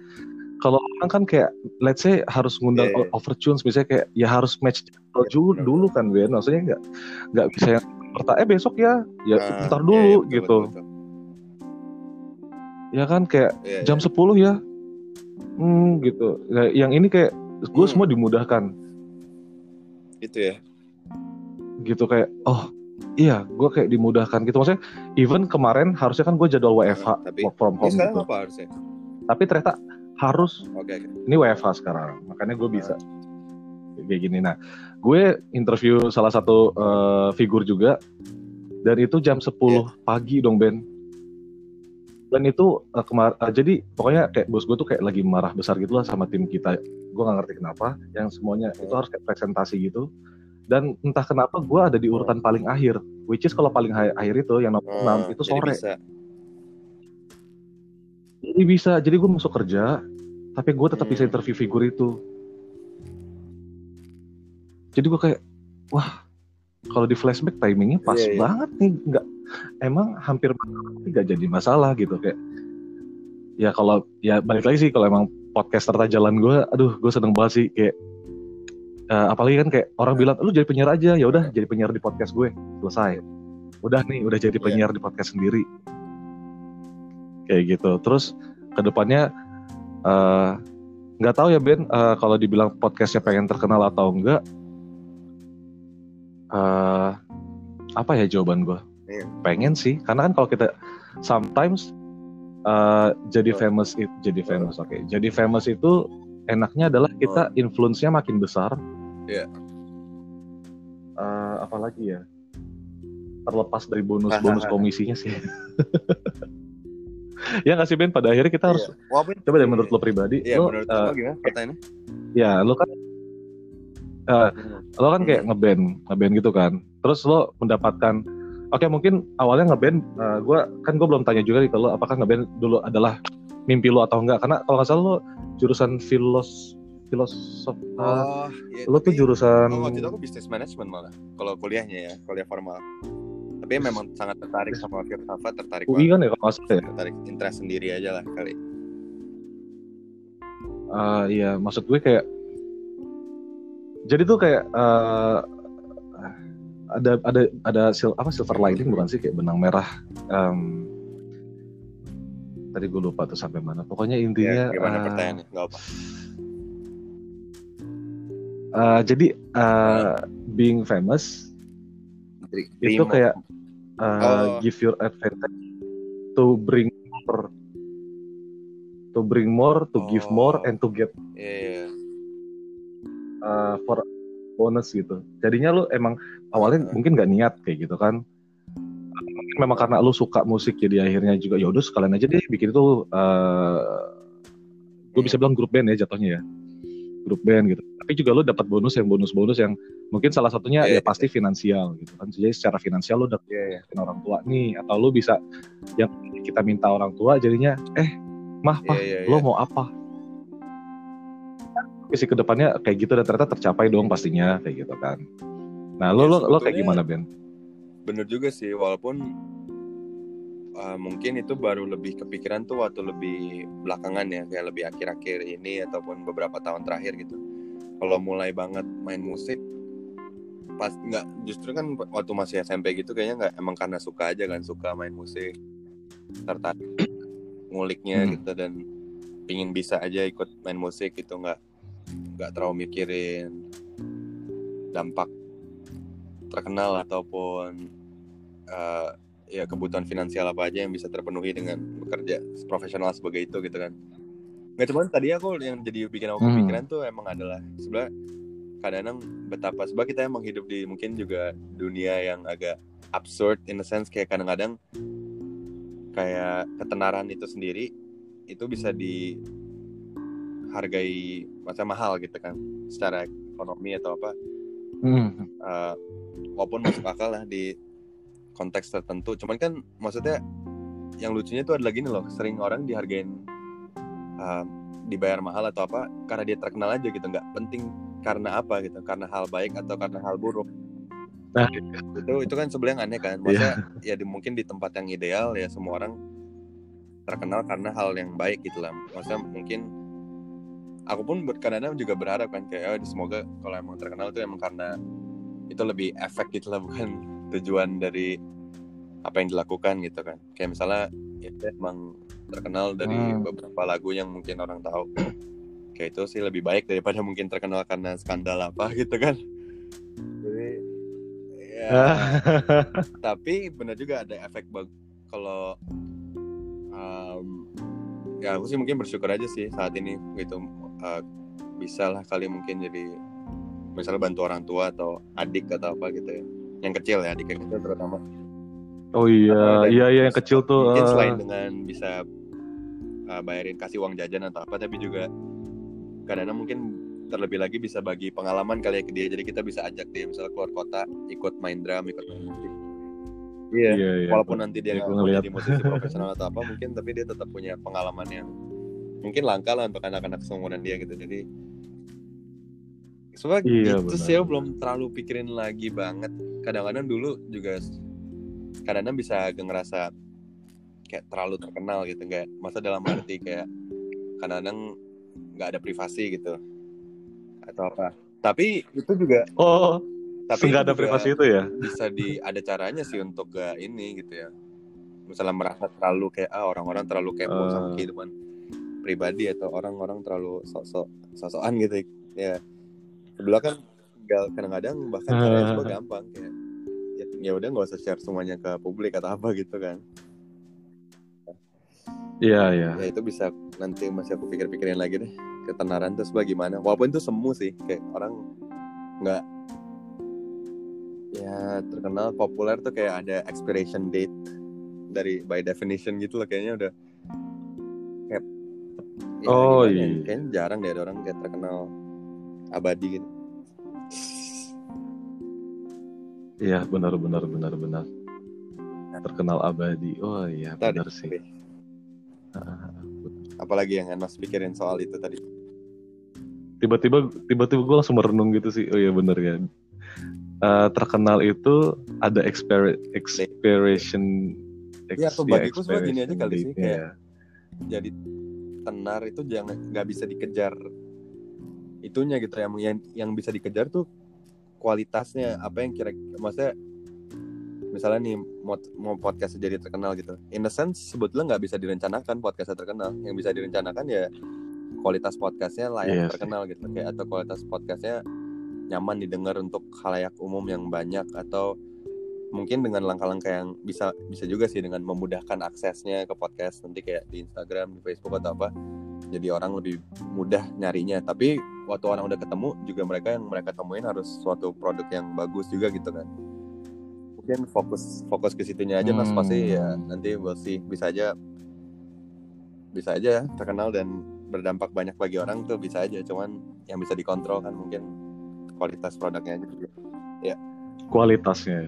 kalau orang kan kayak let's say harus ngundang Iya, iya. overtunes misalnya kayak ya harus match dulu, benar, dulu kan Ben maksudnya nggak nggak bisa yang pertama eh besok ya ya Nah, ntar iya, dulu iya, betul, gitu betul, betul. ya kan kayak Iya, jam 10 ya hmm gitu Nah, yang ini kayak gue Hmm. semua dimudahkan iya. itu ya. gitu kayak oh iya gue kayak dimudahkan gitu maksudnya even kemarin harusnya kan gue jadwal WFH Ah, tapi- work from home gitu apa harusnya? tapi ternyata harus Oke, oke. ini WFH sekarang makanya gue bisa kayak gini nah gue interview salah satu eh, figur juga dan itu jam 10 pagi dong Ben dan itu eh, kemar eh, jadi pokoknya kayak bos gue tuh kayak lagi marah besar gitu lah sama tim kita gue nggak ngerti kenapa yang semuanya itu harus kayak presentasi gitu dan entah kenapa gue ada di urutan paling akhir which is kalau paling akhir itu yang nomor Ah, 6 itu jadi sore bisa. jadi bisa jadi gue masuk kerja tapi gue tetap bisa Hmm. interview figur itu jadi gue kayak wah kalau di flashback timingnya pas Iya, iya. banget nih nggak emang hampir nggak jadi masalah gitu kayak ya kalau ya balik lagi sih kalau emang podcast serta jalan gue aduh gue seneng banget sih kayak eh, apalagi kan kayak orang bilang lu jadi penyiar aja ya udah jadi penyiar di podcast gue selesai udah nih udah jadi Iya. penyiar di podcast sendiri kayak gitu terus ke depannya eh, nggak tahu ya Ben eh, kalau dibilang podcastnya pengen terkenal atau enggak eh, apa ya jawaban gue. Pengen sih karena kan kalau kita sometimes eh, jadi famous itu jadi famous oke. Jadi famous itu enaknya adalah kita influence-nya makin besar. Iya. Eh, apalagi ya? Terlepas dari bonus-bonus komisinya sih. Ya nggak sih Ben? Pada akhirnya kita harus Iya. Walaupun coba deh menurut lo pribadi Iya, lo menurut eh, lo gimana pertanyaannya? ya lo kan lo kan kayak ngeband ngeband gitu kan. Terus lo mendapatkan oke mungkin awalnya ngeband eh, gua kan gue belum tanya juga nih kalau apakah ngeband dulu adalah mimpi lo atau enggak karena kalau nggak salah lo jurusan filos filosof eh, Oh, iya, lo tuh jurusan Oh, waktu itu aku bisnis management malah. Kalau kuliahnya ya, kuliah formal. Tapi memang sangat tertarik sama filsafat, tertarik UI kan ya kalau nggak salah ya Tertarik interest sendiri aja lah kali. Eh, iya maksud gue kayak jadi tuh kayak eh, ada ada ada sil- apa silver lining bukan sih kayak benang merah Em, tadi gue lupa tuh sampai mana pokoknya intinya Ya, gimana eh, pertanyaannya? Gak apa. eh, jadi eh, being famous itu kayak uh, Oh. give your advantage to bring more to bring more to give Oh. more and to get uh, for bonus gitu jadinya lu emang awalnya mungkin nggak niat kayak gitu kan. Mungkin memang karena lu suka musik jadi akhirnya juga ya udah sekalian aja deh bikin itu uh, gue bisa bilang grup band ya jatuhnya ya. Grup band gitu. Tapi juga lu dapat bonus yang bonus-bonus yang mungkin salah satunya Iya, ya pasti finansial gitu kan. Jadi secara finansial lu udah dapetin orang tua nih atau lu bisa yang kita minta orang tua jadinya eh mah Iya, pah iya, lo iya. mau apa? Visi ke depannya kayak gitu dan ternyata tercapai dong pastinya kayak gitu kan nah lo Ya, lo lo kayak gimana Ben Bener juga sih, walaupun uh, mungkin itu baru lebih kepikiran tuh waktu lebih belakangan ya, kayak lebih akhir-akhir ini ataupun beberapa tahun terakhir gitu. Kalau mulai banget main musik, pas nggak justru kan waktu masih SMP gitu kayaknya nggak emang karena suka aja kan suka main musik, tertarik nguliknya Hmm. gitu dan pingin bisa aja ikut main musik gitu nggak nggak terlalu mikirin dampak terkenal ataupun eh, ya kebutuhan finansial apa aja yang bisa terpenuhi dengan bekerja profesional sebagai itu gitu kan nggak cuman tadi aku yang jadi bikin aku Hmm. kepikiran tuh emang adalah sebenarnya kadang-kadang betapa sebab kita emang hidup di mungkin juga dunia yang agak absurd in a sense kayak kadang-kadang kayak ketenaran itu sendiri itu bisa dihargai macam mahal gitu kan secara ekonomi atau apa Hmm. eh, walaupun masuk akal lah di konteks tertentu cuman kan maksudnya yang lucunya itu adalah gini loh sering orang dihargain eh, dibayar mahal atau apa karena dia terkenal aja gitu nggak penting karena apa gitu karena hal baik atau karena hal buruk Nah. itu itu kan sebenarnya aneh kan maksudnya ya di, mungkin di tempat yang ideal ya semua orang terkenal karena hal yang baik gitu lah maksudnya mungkin aku pun kadang-kadang juga berharap kan kayak oh, semoga kalau emang terkenal itu emang karena itu lebih efek gitu lah bukan tujuan dari apa yang dilakukan gitu kan. Kayak misalnya ya dia emang terkenal dari Hmm. beberapa lagu yang mungkin orang tahu. Kayak itu sih lebih baik daripada mungkin terkenal karena skandal apa gitu kan. Jadi ya. Tapi benar juga ada efek bag kalau um, ya aku sih mungkin bersyukur aja sih saat ini gitu uh, bisa lah kali mungkin jadi misalnya bantu orang tua atau adik atau apa gitu ya. Yang kecil ya adik yang kecil terutama. Oh iya iya iya yang kecil tuh mungkin eh, selain dengan bisa uh, bayarin kasih uang jajan atau apa tapi juga kadang-kadang mungkin terlebih lagi bisa bagi pengalaman kali ya ke dia. Jadi kita bisa ajak dia misalnya keluar kota ikut main drum ikut main musik. Iya iya, iya. walaupun nanti dia Iya, nggak jadi musisi profesional atau apa mungkin tapi dia tetap punya pengalaman yang mungkin langka lah untuk anak-anak seumuran dia gitu. Jadi Soalnya Iya, itu benar, sih aku benar. belum terlalu pikirin lagi banget. Kadang-kadang dulu juga kadang-kadang bisa ngerasa kayak terlalu terkenal gitu nggak masa dalam arti kayak kadang-kadang nggak ada privasi gitu. Atau apa. Tapi itu juga oh tapi nggak ada privasi itu ya? bisa di ada caranya sih untuk gak ini gitu ya. Misalnya merasa terlalu kayak ah orang-orang terlalu kepo sama Eh. kehidupan pribadi atau orang-orang terlalu sok-sok sosokan gitu ya kedua kan tinggal kadang-kadang bahkan Eh. caranya juga gampang kayak ya, ya udah nggak usah share semuanya ke publik atau apa gitu kan Iya, iya. ya itu bisa nanti masih aku pikir-pikirin lagi deh ketenaran terus bagaimana walaupun itu semu sih kayak orang nggak ya terkenal populer tuh kayak ada expiration date dari by definition gitu loh kayaknya udah ya Oh, gimana ya, iya. kayaknya jarang deh ada orang kayak terkenal abadi gitu Iya, benar benar benar benar. Terkenal abadi. Oh iya, Tadi, benar sih. apalagi yang Mas pikirin soal itu tadi Tiba-tiba tiba-tiba gue langsung merenung gitu sih. Oh iya benar ya. Eh, terkenal itu ada exper expiration Iya, ex- tuh ya, bagiku sebenarnya gini aja kali sih, kayak- ya. jadi tenar itu jangan nggak bisa dikejar itunya gitu yang yang yang bisa dikejar tuh kualitasnya apa yang kira maksudnya misalnya nih mau, mau podcast jadi terkenal gitu. In a sense sebetulnya nggak bisa direncanakan podcastnya terkenal. Yang bisa direncanakan ya kualitas podcastnya layak Iya sih. terkenal gitu. Kayak atau kualitas podcastnya nyaman didengar untuk khalayak umum yang banyak atau mungkin dengan langkah-langkah yang bisa bisa juga sih dengan memudahkan aksesnya ke podcast nanti kayak di Instagram, di Facebook atau apa. Jadi orang lebih mudah nyarinya. Tapi waktu orang udah ketemu juga mereka yang mereka temuin harus suatu produk yang bagus juga gitu kan. Mungkin fokus fokus ke situnya aja mas Hmm. pasti ya nanti we'll see bisa aja bisa aja terkenal dan berdampak banyak bagi orang tuh bisa aja cuman yang bisa dikontrol kan mungkin kualitas produknya aja juga. kualitasnya.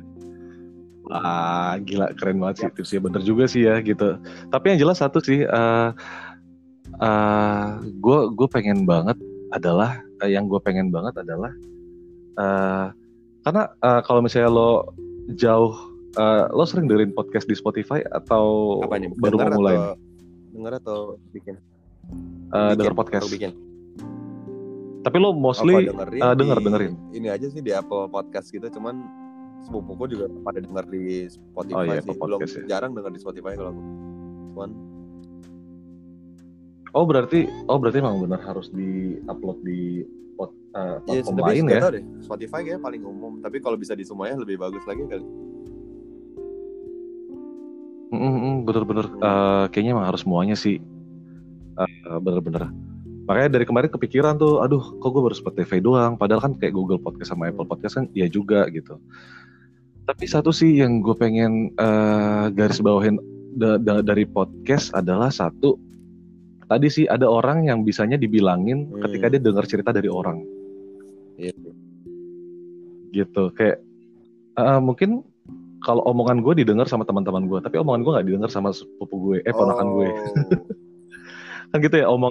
Ah, gila keren banget sih tipsnya bener juga sih ya gitu. Tapi yang jelas satu sih, eh gue gue pengen banget adalah eh, yang gue pengen banget adalah eh karena eh, kalau misalnya lo jauh, eh, lo sering dengerin podcast di Spotify atau apa nih baru Denger mau mulai atau denger atau bikin eh, Bikin, denger podcast? bikin Tapi lo mostly Apa dengerin eh, di- denger dengerin. ini aja sih di Apple Podcast gitu cuman sepupuku juga pada denger di Spotify Oh iya, sih. belum ya. jarang denger di Spotify kalau aku. Cuman Oh berarti, oh berarti emang benar harus di upload di pot, ya platform tapi lain ya? deh. Spotify kayak paling umum. Tapi kalau bisa di semuanya lebih bagus lagi kali. Mm, mm, mm, bener-bener Hmm. Eh, kayaknya emang harus semuanya sih. Eh, bener-bener makanya dari kemarin kepikiran tuh aduh kok gue baru Spotify doang? Padahal kan kayak Google Podcast sama Apple Podcast kan ya juga gitu tapi satu sih yang gue pengen eh, garis bawahin da- da- dari podcast adalah satu tadi sih ada orang yang bisanya dibilangin Hmm. ketika dia dengar cerita dari orang Iya. gitu kayak eh, mungkin kalau omongan gue didengar sama teman-teman gue tapi omongan gue nggak didengar sama sepupu gue eh ponakan gue Oh. kan gitu ya omong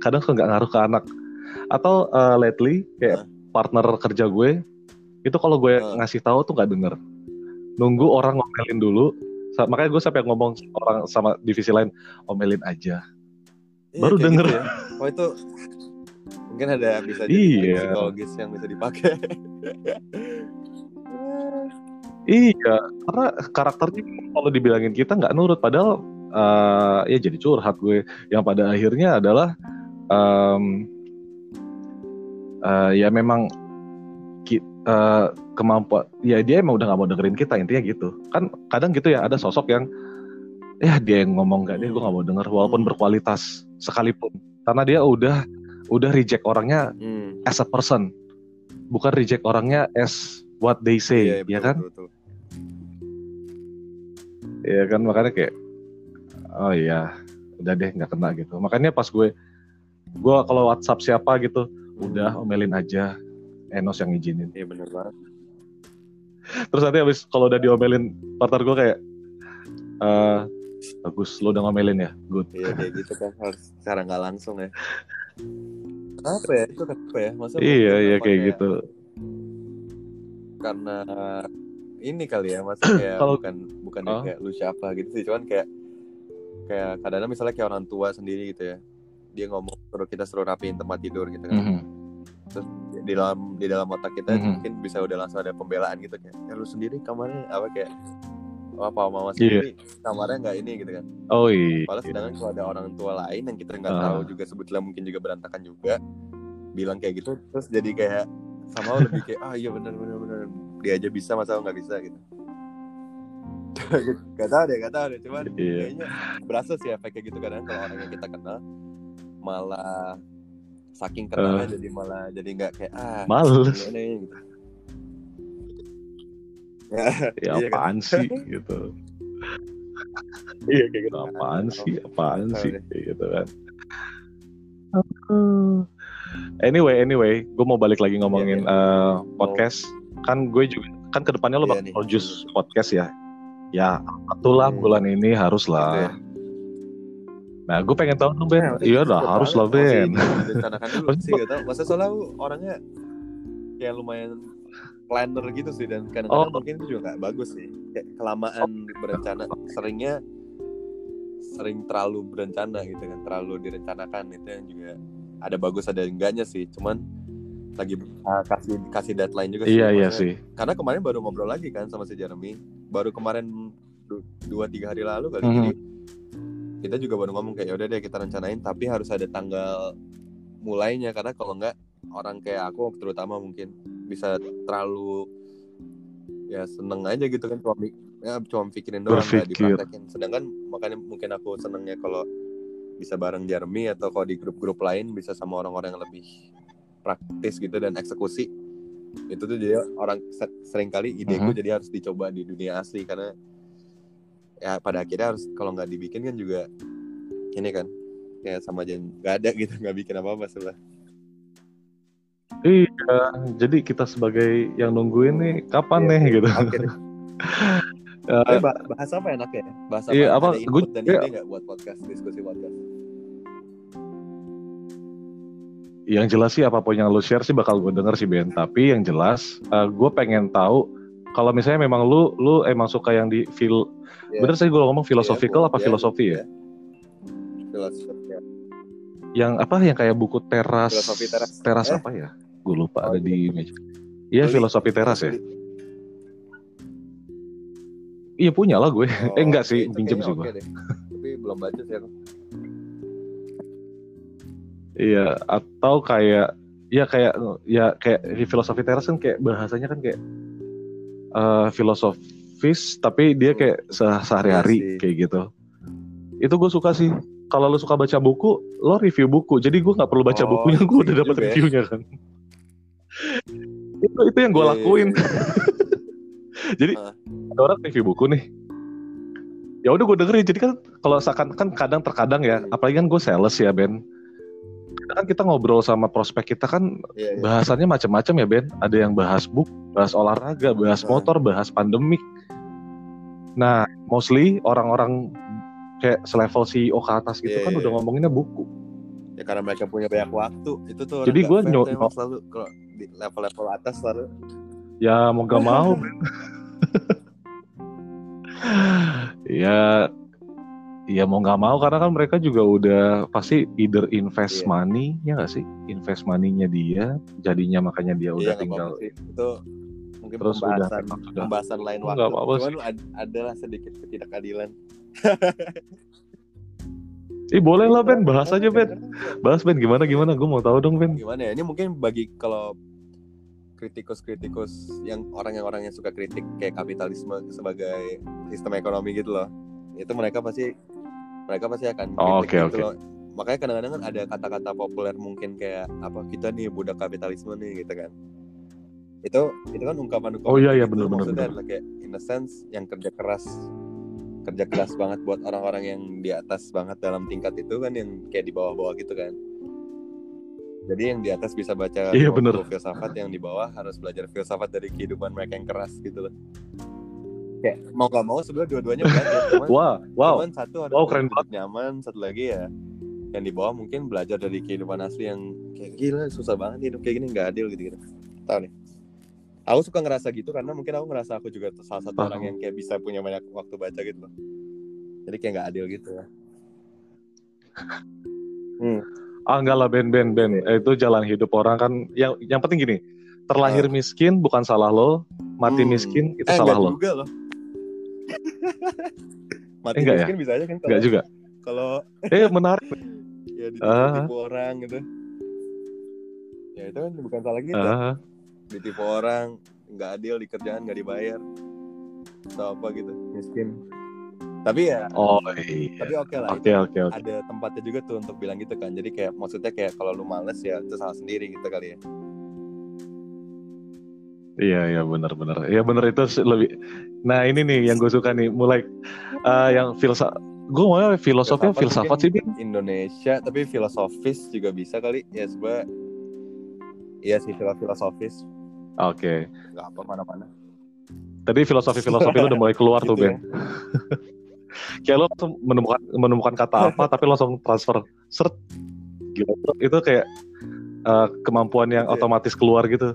kadang nggak ngaruh ke anak atau uh, lately kayak partner kerja gue itu kalau gue ngasih tahu tuh nggak denger nunggu orang ngomelin dulu makanya gue sampai ngomong sama orang sama divisi lain omelin aja Iya, Baru kayak denger. gitu ya. oh itu mungkin ada bisa jadi Iya. psikologis yang bisa dipakai iya karena karakternya kalau dibilangin kita nggak nurut padahal uh, ya jadi curhat gue yang pada akhirnya adalah um, uh, ya memang uh, kemampuan ya dia emang udah nggak mau dengerin kita intinya gitu kan kadang gitu ya ada sosok yang ya dia yang ngomong nggak deh gue nggak mau denger walaupun Hmm. berkualitas sekalipun karena dia udah udah reject orangnya hmm. as a person bukan reject orangnya as what they say Iya, ya betul, kan betul, betul. ya kan makanya kayak oh iya udah deh nggak kena gitu makanya pas gue gue kalau WhatsApp siapa gitu udah omelin aja Enos yang ngizinin. Iya bener banget. Terus nanti habis kalau udah diomelin partner gue kayak eh bagus lo udah ngomelin ya? Good. Iya kayak gitu kan harus secara nggak langsung ya. Apa ya? Itu kenapa ya? Masa iya iya apa kayak gitu. Karena ini kali ya masa kayak Kalau- bukan bukan Oh. kayak lu siapa gitu sih cuman kayak kayak kadang-kadang misalnya kayak orang tua sendiri gitu ya. Dia ngomong suruh kita suruh rapiin tempat tidur gitu kan Mhm. di dalam di dalam otak kita Mhm. mungkin bisa udah langsung ada pembelaan gitu kayak ya lu sendiri kamarnya apa kayak oh, papa mama Iya. sendiri kamarnya nggak ini gitu kan Oh iya. Padahal sedangkan kalau ada orang tua lain yang kita nggak Ah. tahu juga sebetulnya mungkin juga berantakan juga bilang kayak gitu terus jadi kayak sama lebih kayak ah iya benar benar benar dia aja bisa masa nggak bisa gitu gak tau deh gak tau deh cuman Iya. kayaknya berasa sih efek kayak gitu kadang kalau orang yang kita kenal malah saking kenalnya jadi malah jadi nggak kayak ah Males. ya, gitu ya, Ya iya kan? apaan sih gitu. iya kayak gitu Apaan sih? Apaan sih? Kayak gitu kan. Anyway, anyway, gue mau balik lagi ngomongin Iya, eh, podcast. Kan gue juga kan ke depannya lo Iya bakal produce podcast ya. Ya, itulah Hmm. bulan ini harus lah. Nah, gue pengen tahu dong Ben. Nah, Iya cepet dah harus lah. Ben. Dulu Masih sih gak tau. Masa soalnya orangnya kayak lumayan planner gitu sih dan kadang-kadang Oh. mungkin itu juga gak bagus sih. Kayak kelamaan berencana seringnya sering terlalu berencana gitu kan, terlalu direncanakan itu yang juga ada bagus ada enggaknya sih. Cuman lagi berusaha kasih kasih deadline juga sih. Iya iya sih. Karena kemarin baru ngobrol lagi kan sama si Jeremy. Baru kemarin du- dua tiga hari lalu kali Mhm. jadi kita juga baru ngomong kayak udah deh kita rencanain tapi harus ada tanggal mulainya karena kalau enggak orang kayak aku terutama mungkin bisa terlalu ya seneng aja gitu kan cuma mi- ya, cuma pikirin doang nggak dipraktekin. Sedangkan makanya mungkin aku senengnya kalau bisa bareng Jeremy atau kalau di grup-grup lain bisa sama orang-orang yang lebih praktis gitu dan eksekusi. Itu tuh jadi orang se- sering kali ideku Mhm. jadi harus dicoba di dunia asli karena ya pada akhirnya harus kalau nggak dibikin kan juga ini kan kayak sama aja nggak ada gitu nggak bikin apa apa sebelah Iya, jadi kita sebagai yang nungguin nih kapan Iya, nih iya. gitu. Eh, Tapi bah- bahas apa enaknya? Bahas apa? Iya, apa? Gua- dan iya. ide nggak buat podcast diskusi podcast? yang jelas sih apa pun yang lu share sih bakal gue denger sih Ben. Tapi yang jelas gue pengen tahu kalau misalnya memang lu lu emang suka yang di feel Iya. bener sih gue ngomong philosophical Iya, apa iya, filosofi ya? iya. Filosofi ya. Yang apa yang kayak buku teras Filosofi teras. Eh. apa ya? Gue lupa Oh, ada di meja. Iya filosofi teras ya. Iya punya lah gue. Oh, eh enggak sih, pinjem sih gue. deh. Tapi belum baca sih aku. Iya, atau kayak ya kayak ya kayak di filosofi teras kan kayak bahasanya kan kayak eh filosofis tapi dia kayak se- sehari-hari Iya kayak gitu. Itu gue suka sih. Kalau lo suka baca buku, lo review buku. Jadi gue nggak perlu baca Oh, bukunya, gue udah dapat ya. reviewnya kan. itu itu yang gue Iya, iya, lakuin. iya. Jadi Ah. ada orang review buku nih. Ya udah gue dengerin. Jadi kan kalau seakan kan kadang terkadang ya, apalagi kan gue sales ya Ben. Kan kita ngobrol sama prospek kita kan Iya, iya. bahasannya macam-macam ya Ben. Ada yang bahas book, bahas olahraga, bahas Hmm. motor, bahas pandemik. Nah, mostly orang-orang kayak selevel CEO ke atas gitu Iya, kan iya, udah iya. ngomonginnya buku. Ya karena mereka punya banyak waktu. Itu tuh Jadi orang gua nggak fair nyo- tuh emang selalu kalau di level-level atas selalu Ya mau gak mau ya ya mau nggak mau karena kan mereka juga udah pasti either invest Iya. money ya nggak sih invest money-nya dia jadinya makanya dia Iya, udah tinggal apa-apa sih. Itu mungkin terus udah pembahasan sudah pembahasan lain waktu. nggak apa-apa Cuman ad- adalah sedikit ketidakadilan. Ih boleh lah Ben bahas aja Ben bahas Ben gimana gimana gue mau tahu dong Ben Gimana ya? Ini mungkin bagi kalau kritikus-kritikus yang orang yang orang yang suka kritik kayak kapitalisme sebagai sistem ekonomi gitu loh. Itu mereka pasti mereka pasti akan Oh, oke, gitu oke. loh. Makanya kadang-kadang kan ada kata-kata populer mungkin kayak apa kita nih budak kapitalisme nih gitu kan. Itu itu kan ungkapan-ungkapan Oh, iya, iya, gitu bener, bener, maksudnya bener. adalah kayak in a sense yang kerja keras kerja keras banget buat orang-orang yang di atas banget dalam tingkat itu kan yang kayak di bawah-bawah gitu kan. Jadi yang di atas bisa baca Iya, 50 bener. filsafat, yang di bawah harus belajar filsafat dari kehidupan mereka yang keras gitu loh. Kayak mau gak mau sebenarnya dua-duanya belajar, cuman, wah wow cuman satu Wow, keren hidup nyaman, satu lagi ya yang di bawah mungkin belajar dari kehidupan asli yang kayak gila susah banget hidup kayak gini nggak adil gitu gitu. Tahu nih. Aku suka ngerasa gitu karena mungkin aku ngerasa aku juga salah satu Paham. orang yang kayak bisa punya banyak waktu baca gitu loh. Jadi kayak nggak adil gitu ya. Hmm. ah enggak lah Ben Ben Ben Eh, itu jalan hidup orang kan yang yang penting gini terlahir miskin bukan salah lo mati Hmm. miskin itu eh, salah lo juga loh. Mati Enggak ya? miskin bisa aja kan kalau Enggak juga. kalau Eh menarik. ya ditipu orang gitu. Ya itu kan bukan salah kita. Ah, Ditipu orang, nggak adil di kerjaan, nggak dibayar. Atau apa gitu, miskin. Tapi ya, oh iya. tapi oke lah. Oke oke oke. Ada tempatnya juga tuh untuk bilang gitu kan. Jadi kayak maksudnya kayak kalau lu males ya itu salah sendiri gitu kali ya. Iya iya benar benar. Iya benar itu lebih. Nah ini nih yang gue suka nih mulai eh, yang filsafat. Gue mau filosofi Filsafat filsafat sih Bin. Indonesia, tapi filosofis juga bisa kali. Ya sebenernya Iya sih filo- filosofis, Oke. nggak apa mana-mana. Tadi filosofi filosofi lu udah mulai keluar tuh Gitu Ben. Kayak lu langsung menemukan menemukan kata apa tapi langsung transfer seret. Gila. Itu kayak eh, kemampuan yang Gitu ya? otomatis keluar gitu.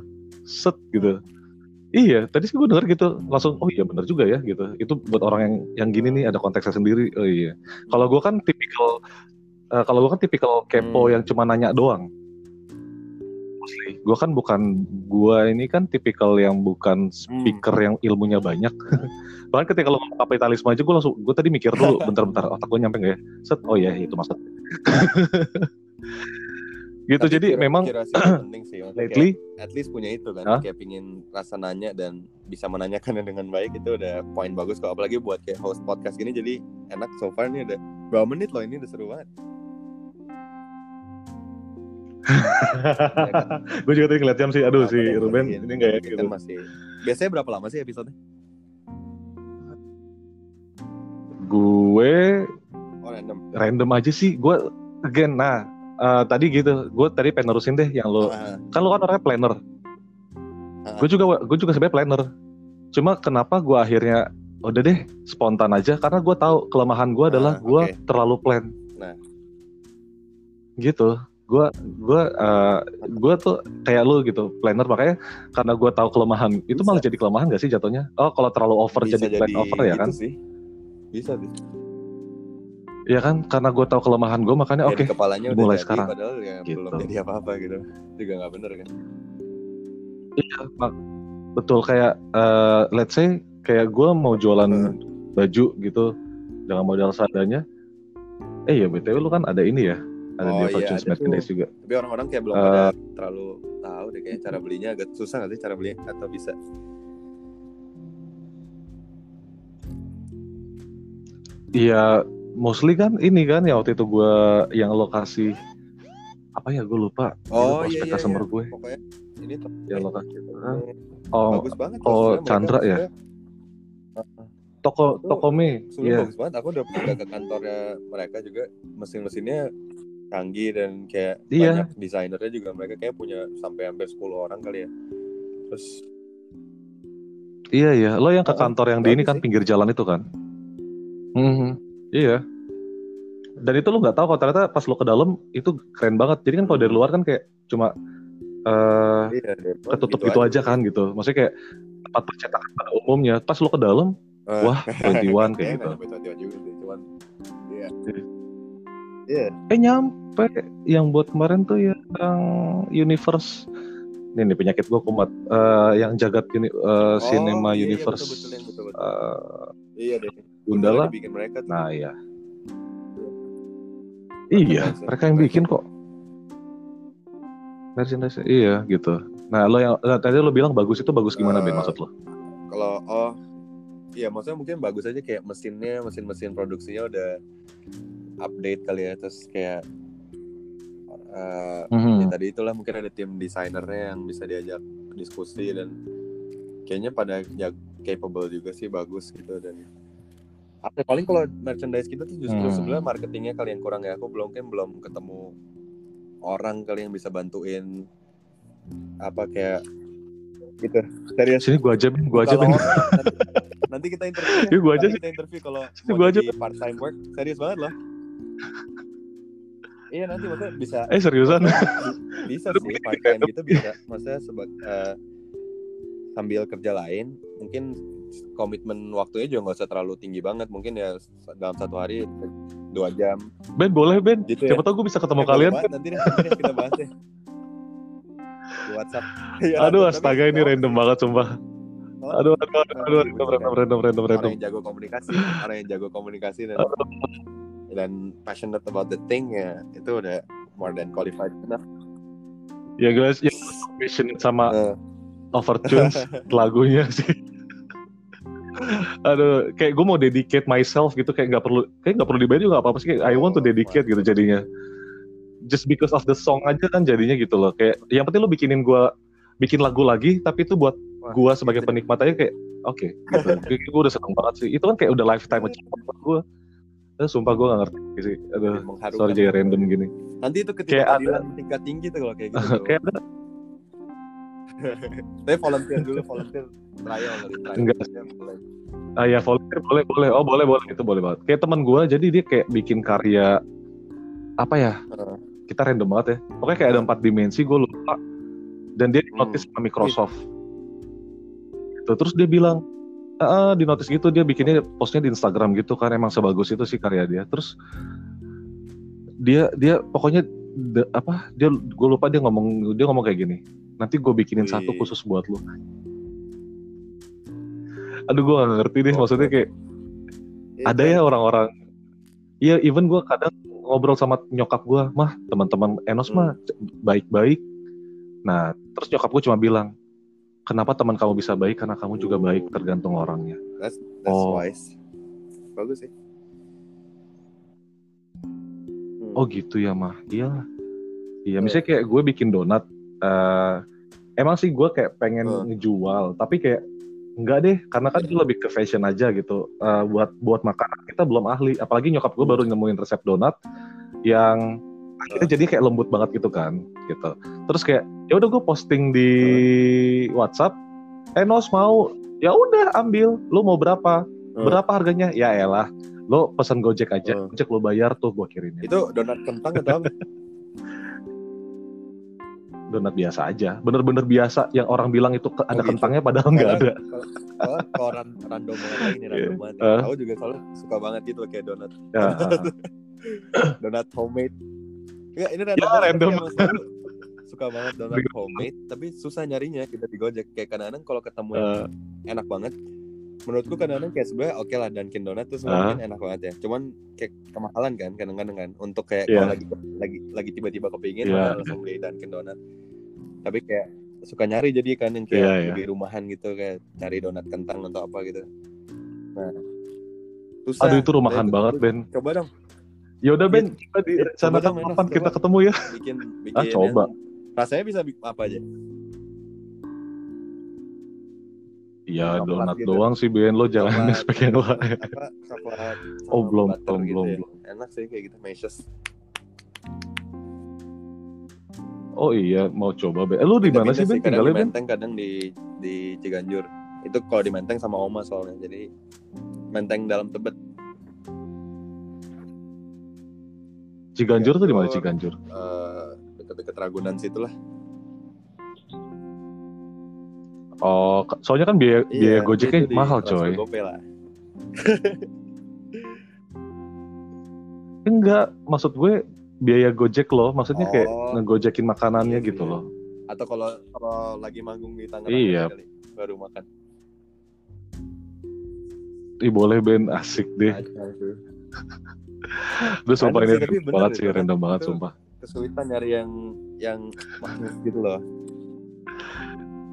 Set gitu. Iya, tadi sih gue denger gitu, langsung oh iya bener juga ya gitu. Itu buat orang yang yang gini nih ada konteksnya sendiri. Oh iya. Kalau gue kan tipikal eh, kalau gue kan tipikal kepo Hmm. yang cuma nanya doang. Mostly. Gue kan bukan gue ini kan tipikal yang bukan speaker yang ilmunya banyak. Bahkan ketika lo ngomong kapitalisme aja gue langsung gue tadi mikir dulu bentar-bentar otak gue nyampe nggak ya? Set oh ya itu maksud. gitu Tapi jadi kira- memang penting sih. Maksudnya kayak lately at least punya itu kan, Hah? kayak pingin rasa nanya dan bisa menanyakannya dengan baik itu udah poin bagus kok. Apalagi buat kayak host podcast gini jadi enak so far nih udah berapa menit loh ini udah seru banget. Ya kan? gue juga tadi ngeliat jam sih aduh Apa si Ruben ini enggak ya Kita gitu masih biasanya berapa lama sih episode gue Oh random. random aja sih gue again nah eh, tadi gitu gue tadi pengen nerusin deh yang lo Ah, kan lo kan orangnya planner. Ah. gue juga gue juga sebenarnya planner. Cuma kenapa gue akhirnya udah deh spontan aja. Karena gue tahu kelemahan gue adalah Ah, gue terlalu plan. Nah. gitu. Gue gue eh, gue tuh kayak lu gitu planner. Makanya karena gue tahu kelemahan itu Bisa. malah jadi kelemahan gak sih jatuhnya? Oh kalau terlalu over bisa jadi plan over ya kan? sih. Bisa sih. Iya kan karena gue tahu kelemahan gue makanya Ya, oke di kepalanya udah mulai jadi, sekarang. padahal ya Gitu. belum jadi apa-apa gitu. Juga nggak bener kan. Iya, mak- betul kayak eh, let's say kayak gue mau jualan Hmm. baju gitu dengan modal seadanya. Eh ya btw lu kan ada ini ya, ada Oh, di iya, Fortune's ada Merchandise juga. Tapi orang-orang kayak belum Eh. pada terlalu tahu deh kayaknya cara belinya agak susah nggak sih cara belinya atau bisa? Iya, mostly kan ini kan ya waktu itu gue yang lokasi apa ya gue lupa. Oh iya iya. customer iya. gue. Pokoknya ini Yang lokasi. ini Oh, bagus banget. oh, Chandra ya? toko Itu toko. Sebenarnya Iya. bagus banget. Aku udah udah ke kantornya mereka juga mesin-mesinnya canggih dan kayak Iya. banyak desainernya juga mereka kayak punya sampai hampir 10 orang kali ya. Terus Iya iya, lo yang ke Oh, kantor yang di ini kan sih. pinggir jalan itu kan? Mhm, Iya. Dan itu lo nggak tahu kalau ternyata pas lo ke dalam itu keren banget. Jadi kan kalau dari luar kan kayak cuma eh iya ketutup gitu, aja kan gitu. Maksudnya kayak tempat percetakan pada umumnya. Pas lo ke dalam, Eh, wah 21 kayak kayaknya gitu. nggak nyampe 21 juga sih, cuman iya. Iya. Iya. Eh nyampe yang buat kemarin tuh yang universe. Ini nih penyakit gue kumat. Eh, yang jagat uni, eh, cinema iya, iya, universe. betul, betul, yang betul, betul. eh, Iya deh. Gundala. bikin mereka tuh. Nah iya. Iya, ya. mereka yang bikin kok. Merchandise, iya gitu. Nah, lo yang nah, tadi lo bilang bagus itu bagus gimana, Ben? Eh, Maksud lo? Kalau oh Iya, maksudnya mungkin bagus aja kayak mesinnya, mesin-mesin produksinya udah update kali ya, terus kayak eh, ya Mhm. tadi itulah mungkin ada tim desainernya yang bisa diajak diskusi dan kayaknya pada ya, capable juga sih bagus gitu dan apa paling kalau merchandise kita tuh justru Hmm. sebenarnya marketingnya kali yang kurang ya aku belum kan belum ketemu orang kali yang bisa bantuin apa kayak gitu serius Sini gua aja, Ben. Gua aja, Ben. orang, nanti, nanti kita interview ya. Iya, gua aja Nanti kita interview kalau Sini gua aja. part time work serius banget loh iya nanti maksudnya bisa Eh, seriusan? bisa sih part time gitu bisa maksudnya seba- eh, sambil kerja lain mungkin komitmen waktunya juga nggak usah terlalu tinggi banget mungkin ya dalam satu hari dua jam Ben, boleh, Ben. gitu ya Siapa tau gue bisa ketemu boleh kalian. banget, nanti nanti kita bahas deh di WhatsApp Ya, Aduh, tapi astaga ini random banget, sumpah. oh, Aduh, aduh, aduh, aduh, random, random, random, random, orang random. yang jago komunikasi orang yang jago komunikasi dan dan passionate about the thing ya itu udah more than qualified enough Ya guys, ya passion sama Eh, Overtunes lagunya sih. Aduh, kayak gue mau dedicate myself gitu kayak nggak perlu kayak nggak perlu dibayar juga apa-apa sih kayak I want to dedicate gitu jadinya. Just because of the song aja kan jadinya gitu loh. Kayak yang penting lo bikinin gue bikin lagu lagi tapi itu buat gue sebagai gitu. penikmat aja kayak oke gitu. Kayak gue udah seneng banget sih. Itu kan kayak udah lifetime achievement buat gue. Eh, sumpah gue gak ngerti sih. Aduh, sorry jadi random gini. nanti itu Kayak ketidakadilan tingkat tinggi tuh kalau kayak gitu kayak ada tapi volunteer dulu volunteer trial Enggak. Ya, boleh. Ah ya volunteer boleh boleh oh boleh boleh itu boleh banget. Kayak teman gue jadi dia kayak bikin karya apa ya? Kita random banget ya. Pokoknya kayak ada empat dimensi gue lupa. Dan dia di notice sama Microsoft. Gitu. Terus dia bilang ah di notice gitu dia bikinnya postnya di Instagram gitu kan emang sebagus itu sih karya dia. Terus dia dia pokoknya de- apa dia gue lupa dia ngomong dia ngomong kayak gini. Nanti gue bikinin Wih. satu khusus buat lu. Aduh gue gak ngerti deh maksudnya kayak ada ya orang-orang. Iya even gue kadang ngobrol sama nyokap gue mah teman-teman Enos mah baik-baik. Nah terus nyokap gue cuma bilang kenapa teman kamu bisa baik? Karena kamu juga baik tergantung orangnya. That's, that's Oh. wise. Bagus sih. Hmm. oh gitu ya mah. Iya iya misalnya kayak gue bikin donat eh, emang sih gue kayak pengen Hmm. ngejual tapi kayak enggak deh karena kan itu lebih ke fashion aja gitu. Eh, buat buat makanan kita belum ahli. Apalagi nyokap gue Hmm. baru nemuin resep donat yang akhirnya jadi kayak lembut banget gitu kan gitu. Terus kayak ya udah gue posting di WhatsApp eh Nos mau? Ya udah ambil. Lu mau berapa? Hmm. berapa harganya? Ya elah. Lo pesan Gojek aja. Hmm. Gojek lo bayar tuh gue kirimin. Itu donat kentang atau apa donat biasa aja bener-bener biasa yang orang bilang itu ke- ada gitu. kentangnya padahal nggak ada Kalau- kalau kalau ran- random banget nih random banget. Eh. Aku juga soalnya suka banget gitu kayak donat ya, donat homemade. Enggak, ini random. Ya, random. selalu suka banget donat homemade, tapi susah nyarinya kita di Gojek. Kayak kadang-kadang kalau ketemu yang eh, enak banget, menurutku kadang-kadang kayak sebenarnya oke lah Dunkin Donat tuh Ah. mungkin enak banget ya. Cuman kayak kemahalan kan kadang-kadang kan untuk kayak Iya. kalau lagi lagi lagi tiba-tiba kepingin Iya. malah langsung beli Dunkin Donat. Tapi kayak suka nyari jadi kan yang kayak Iya, iya. lebih rumahan gitu kayak cari donat kentang atau apa gitu. Nah, susah. aduh itu rumahan banget Ben Coba dong ya udah Ben kita Iya, coba direncanakan kapan kita coba. ketemu ya bikin bikin Ah, coba. yang- rasanya bisa apa aja? Iya donat gitu. doang sih Ben lo jangan expect yang lain Oh, belum, belum, gitu belum, ya. belum. Enak sih kayak gitu meshes. Oh iya mau coba Ben eh, lu di mana sih Ben kadang di Ben Menteng kadang di di Ciganjur. Itu kalau di Menteng sama Oma soalnya. Jadi Menteng dalam Tebet Ciganjur tuh di mana Ciganjur. Ciganjur eh, dekat-dekat Ragunan situ lah. oh soalnya kan biaya biaya Iya, gojeknya itu di mahal coy lah. enggak maksud gue biaya gojek lo maksudnya kayak Oh. ngegojekin makanannya Iya gitu sih. loh Atau kalau kalau lagi manggung di Tangerang Iya. kali, baru makan. Ih boleh Ben asik deh. Lu sumpah ini tapi bener banget sih random banget sumpah Kesulitan nyari yang yang manis gitu loh.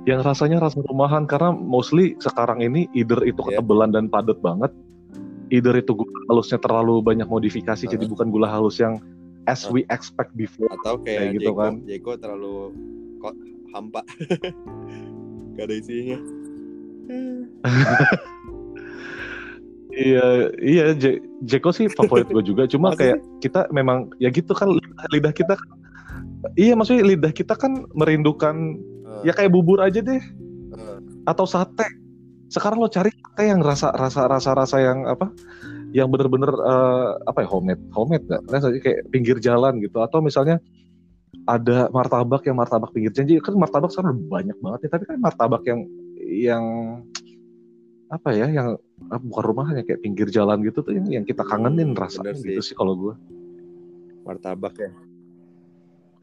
yang rasanya rasa rumahan karena mostly sekarang ini either itu Iya. ketebelan dan padat banget either itu gula halusnya terlalu banyak modifikasi jadi Heeh. bukan gula halus yang as we expect before Atau Kayak kayak, gitu Jeko, kan. Jeko terlalu kok hampa. Gak ada isinya. iya iya Je- Jeko sih favorit gue juga. Cuma kayak kita memang ya gitu kan lidah, kita kan- iya maksudnya lidah kita kan merindukan ya kayak bubur aja deh. Eh, atau sate. Sekarang lo cari sate yang rasa rasa rasa rasa yang apa yang bener-bener eh, apa ya homemade homemade gak rasanya kayak pinggir jalan gitu. Atau misalnya ada martabak yang martabak pinggir jalan. Jadi kan martabak sekarang banyak banget nih tapi kan martabak yang yang apa ya yang ah, bukan rumahnya kayak pinggir jalan gitu tuh yang, yang kita kangenin Hmm, rasanya bener gitu sih. sih kalau gue martabak ya.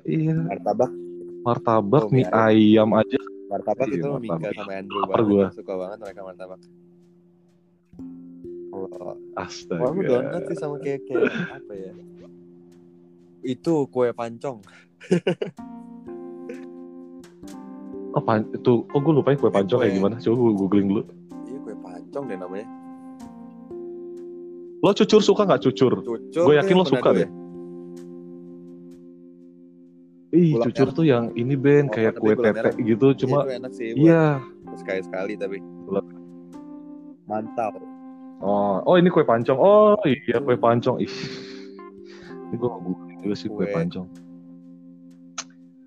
iya. Martabak? Martabak Oh, mie mie ayam aja. Martabak Iya, itu martabak. Mika sama Andrew banget. suka banget mereka martabak kalau Astaga. aku donat sih sama kayak kayak apa ya itu kue pancong Oh, pan- itu kok gue lupain kue pancong kayak gimana? Coba gue googling dulu. iya kue pancong deh namanya Lo cucur suka nggak cucur? cucur tuh yakin lo suka deh. Ih, Gula cucur tuh yang ini Ben Oh, kayak kue merah. gitu, Iya, cuma iya. sekali sekali tapi mantap Oh, oh ini kue pancong. Oh iya kue pancong. Ih, ini gue googling juga sih kue Kue. pancong.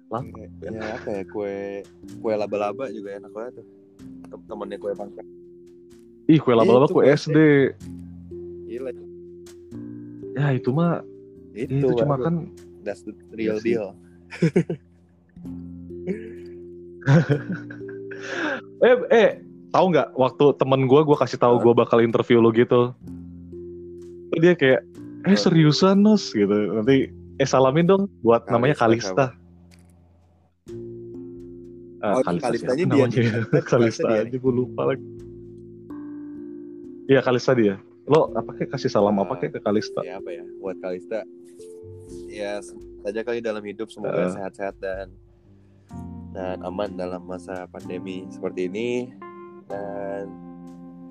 Lah, ya apa ya kue kue laba-laba juga enak banget tuh Tem- temennya kue pancong Ih, kue laba-laba Itu kue kue SD. gila Ya itu mah, itu, itu cuma kan that's the real Iya sih. deal eh eh tahu nggak waktu temen gue gue kasih tahu gue bakal interview lo gitu? Dia kayak eh seriusan nos gitu. Nanti eh salamin dong buat namanya Kalista, Kalista. Ah, Oh, itu Kalistanya dia namanya? Kalista Kalista dia aja gue lupa lagi. Iya Kalista dia. Lo apa kayak kasih salam apa Ah, kayak ke Kalista? ya apa ya? Buat Kalista. Ya saja kali dalam hidup semoga Ah. sehat-sehat dan dan aman dalam masa pandemi seperti ini dan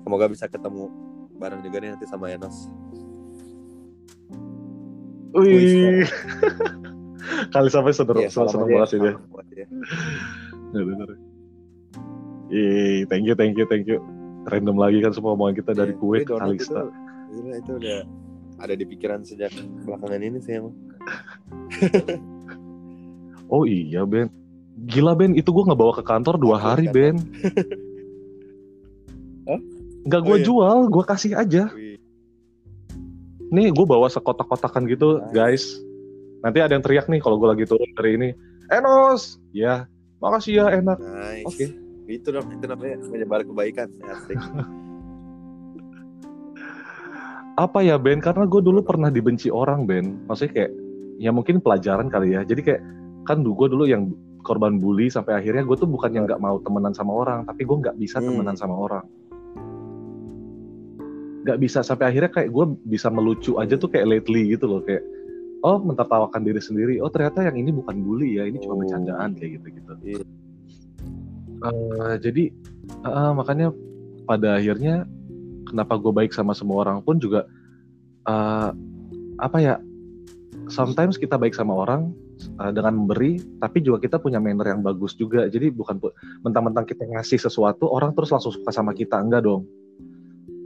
semoga bisa ketemu bareng juga nih nanti sama Enos Wih kali sampai seneng Iya, seneng banget sih dia. Ya, bener. Ih, thank you, thank you, thank you. Random lagi kan semua omongan kita dari kue ke Kalista. itu, gila itu udah ada di pikiran sejak belakangan ini sih emang Oh iya Ben, gila Ben, itu gue ngebawa ke kantor dua hari Ben. Hah? Oh, gue iya. jual, gue kasih aja. Wih, Nih gue bawa sekotak-kotakan gitu, Nice. guys. Nanti ada yang teriak nih kalau gue lagi turun dari ini. Enos, ya, makasih ya enak. nice Oke. itu dong itu namanya menyebar kebaikan asik Apa ya Ben? Karena gue dulu pernah dibenci orang Ben. Maksudnya kayak, ya mungkin pelajaran kali ya. Jadi kayak kan dulu gue dulu yang korban bully sampai akhirnya gue tuh bukan yang nggak mau temenan sama orang, tapi gue nggak bisa Hmm. temenan sama orang. Nggak bisa sampai akhirnya kayak gue bisa melucu aja tuh kayak lately gitu loh kayak oh mentertawakan diri sendiri. Oh ternyata yang ini bukan bully ya, ini cuma Oh. bercandaan kayak gitu-gitu. Iya. Eh, jadi eh, makanya pada akhirnya kenapa gue baik sama semua orang pun juga eh, apa ya sometimes kita baik sama orang eh, dengan memberi tapi juga kita punya manner yang bagus juga jadi bukan mentang-mentang kita ngasih sesuatu orang terus langsung suka sama kita enggak dong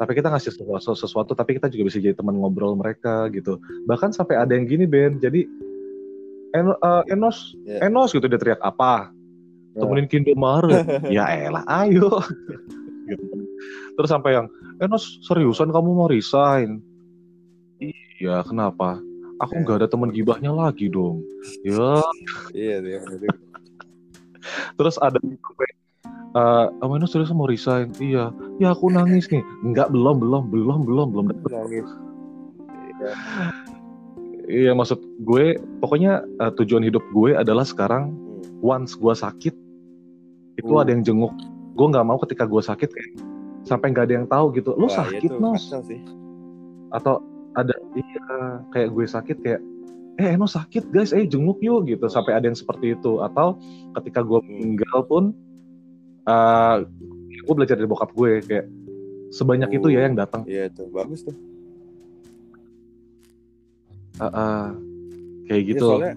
tapi kita ngasih sesuatu, sesuatu tapi kita juga bisa jadi teman ngobrol mereka gitu. Bahkan sampai ada yang gini Ben. Jadi En- eh, Enos Iya. Enos gitu dia teriak apa? Ya. temenin Kindo Maret? Ya elah ayo. Gitu. terus sampai yang Enos seriusan kamu mau resign? Iya kenapa? Aku nggak ada teman gibahnya lagi dong. Ya. Iya iya itu terus ada yang sampai eh oh, Enos serius mau resign iya. Ya aku nangis nih. Nggak belum belum belum belum belum nangis. Iya. iya maksud gue pokoknya eh, tujuan hidup gue adalah sekarang Hmm. once gue sakit itu Uh. ada yang jenguk. Gue nggak mau ketika gue sakit kayak sampai nggak ada yang tahu gitu. Lu Wah, sakit nos. kacau sih. Atau ada iya kayak gue sakit kayak eh Eno sakit guys. Eh jenguk yuk gitu. Sampai ada yang seperti itu. Atau ketika gue meninggal pun eh gue belajar dari bokap gue kayak sebanyak itu ya yang datang. Iya itu bagus tuh. Eh, eh, kayak Iya, gitu. soalnya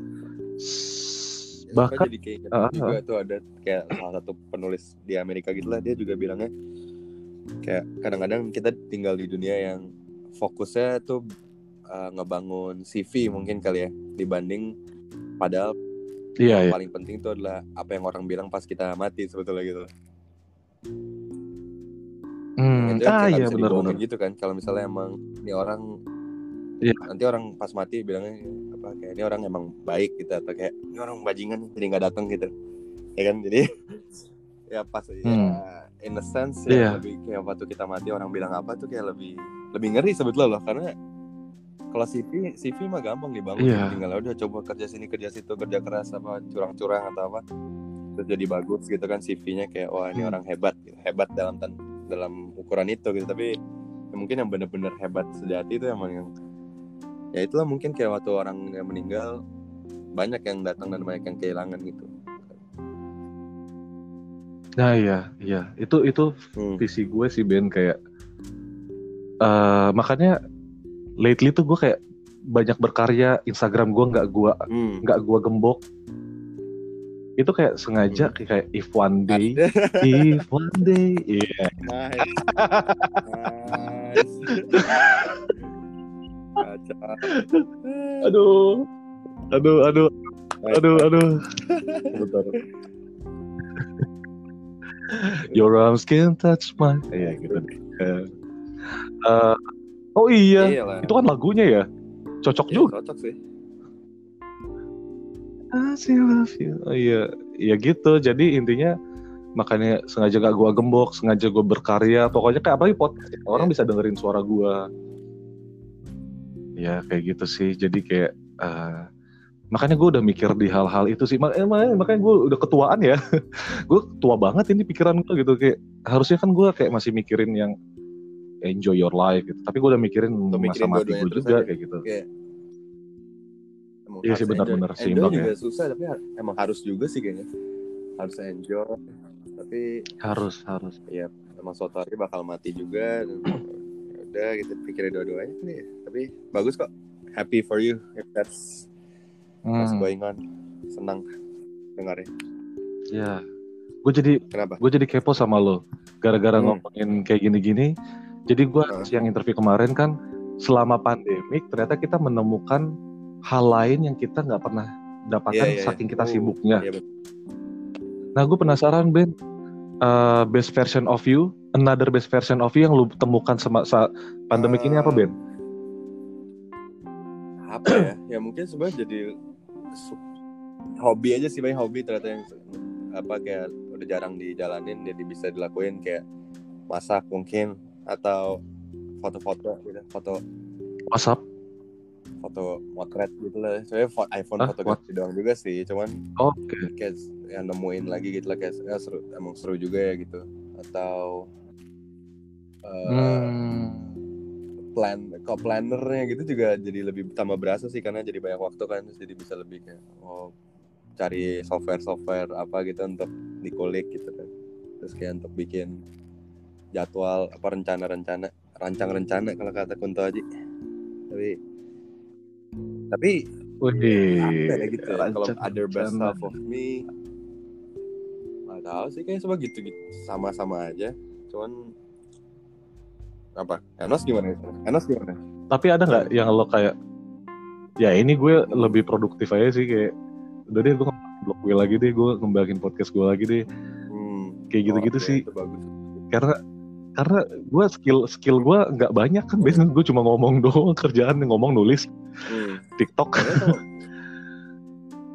S- bahkan jadi kayak Ah, juga tuh ada kayak salah satu penulis di Amerika gitu lah dia juga bilangnya kayak kadang-kadang kita tinggal di dunia yang fokusnya tuh uh, ngebangun CV mungkin kali ya dibanding padahal iya yang iya. paling penting itu adalah apa yang orang bilang pas kita mati sebetulnya gitu. Hmm, itu ah iya bisa dibohongin benar. gitu kan. Kalau misalnya emang ini orang Iya. nanti orang pas mati bilangnya apa kayak ini orang emang baik gitu atau kayak ini orang bajingan nih, jadi nggak datang gitu. Ya kan? Jadi ya pas ya Hmm. in a sense Iya. ya lebih kayak waktu kita mati orang bilang apa tuh kayak lebih lebih ngeri sebetulnya loh. Karena kalau CV CV mah gampang dibangun Iya. tinggal udah coba kerja sini kerja situ kerja keras apa curang-curang atau apa terus jadi bagus gitu kan CV-nya kayak wah ini Hmm. orang hebat gitu. hebat dalam dalam ukuran itu gitu tapi ya mungkin yang bener-bener hebat sejati itu emang yang ya itulah mungkin kayak waktu orang yang meninggal banyak yang datang dan banyak yang kehilangan gitu Nah iya, iya. Itu itu Hmm. visi gue sih Ben kayak eh makanya lately tuh gue kayak banyak berkarya Instagram gue nggak gua Hmm. nggak gua gembok. Itu kayak sengaja kayak, kayak if one day if one day iya. Nice. nice. Aduh aduh aduh aduh aduh. Bentar your arms can touch my iya gitu deh. Eh, oh iya Iyalah. itu kan lagunya ya cocok Iya, juga Cocok sih. I still love you. Oh, iya, iya gitu. Jadi intinya makanya sengaja gak gua gembok, sengaja gua berkarya. Pokoknya kayak apalagi podcast ya, orang Iya. bisa dengerin suara gua. Ya kayak gitu sih. Jadi kayak eh, makanya gue udah mikir di hal-hal itu sih. Mak- eh, makanya, makanya gue udah ketuaan ya. gue tua banget ini pikiran gue gitu kayak harusnya kan gue kayak masih mikirin yang enjoy your life gitu. Tapi gue udah mikirin Lu masa mikirin mati gue juga aja. kayak gitu. Kayak Iya sih, benar-benar enjoy. seimbang Enjoy ya. juga susah tapi har- emang harus juga sih kayaknya. Harus enjoy. Tapi Harus harus. emang suatu hari bakal mati juga dan ya udah gitu pikirin dua-duanya nih. Tapi bagus kok. Happy for you if that's what's Hmm, going on. Senang dengarnya. ya. Gue jadi Kenapa? gue jadi kepo sama lo gara-gara Hmm. ngomongin kayak gini-gini jadi gue Heeh. yang interview kemarin kan selama pandemik ternyata kita menemukan hal lain yang kita nggak pernah dapatkan Iya, iya, iya. saking kita Oh, sibuknya Iya betul. nah gue penasaran Ben eh, best version of you another best version of you yang lu temukan sama saat pandemik ini apa Eh, Ben apa ya ya mungkin sebenarnya jadi hobi aja sih banyak hobi ternyata yang apa kayak udah jarang dijalanin jadi bisa dilakuin kayak masak mungkin atau foto-foto gitu foto WhatsApp? Foto motret gitu lah. Sebenarnya iPhone Ah, fotografi doang juga sih cuman oke. kayak yang nemuin lagi gitu lah kayak ya seru, emang seru juga ya gitu. Atau eh, Hmm, plan kok plannernya gitu juga jadi lebih tambah berasa sih karena jadi banyak waktu kan jadi bisa lebih kayak oh cari software software apa gitu untuk dikulik gitu kan. Terus kayak untuk bikin jadwal apa rencana-rencana rancang rencana kalau kata Kunto Aji. Tapi tapi Wih, apa ya gitu ya kalau other best half of me. Nggak tahu sih kayak semua gitu gitu sama-sama aja. Cuman apa? Enos gimana Enos gimana? Tapi ada nggak yang lo kayak ya ini gue lebih produktif aja sih kayak udah deh gue blog gue lagi deh gue ngembangin podcast gue lagi deh. Hmm, kayak gitu-gitu oh, iya, sih. karena karena gue skill skill gue nggak banyak kan biasanya gue cuma ngomong doang kerjaan ngomong nulis Hmm. TikTok tuh,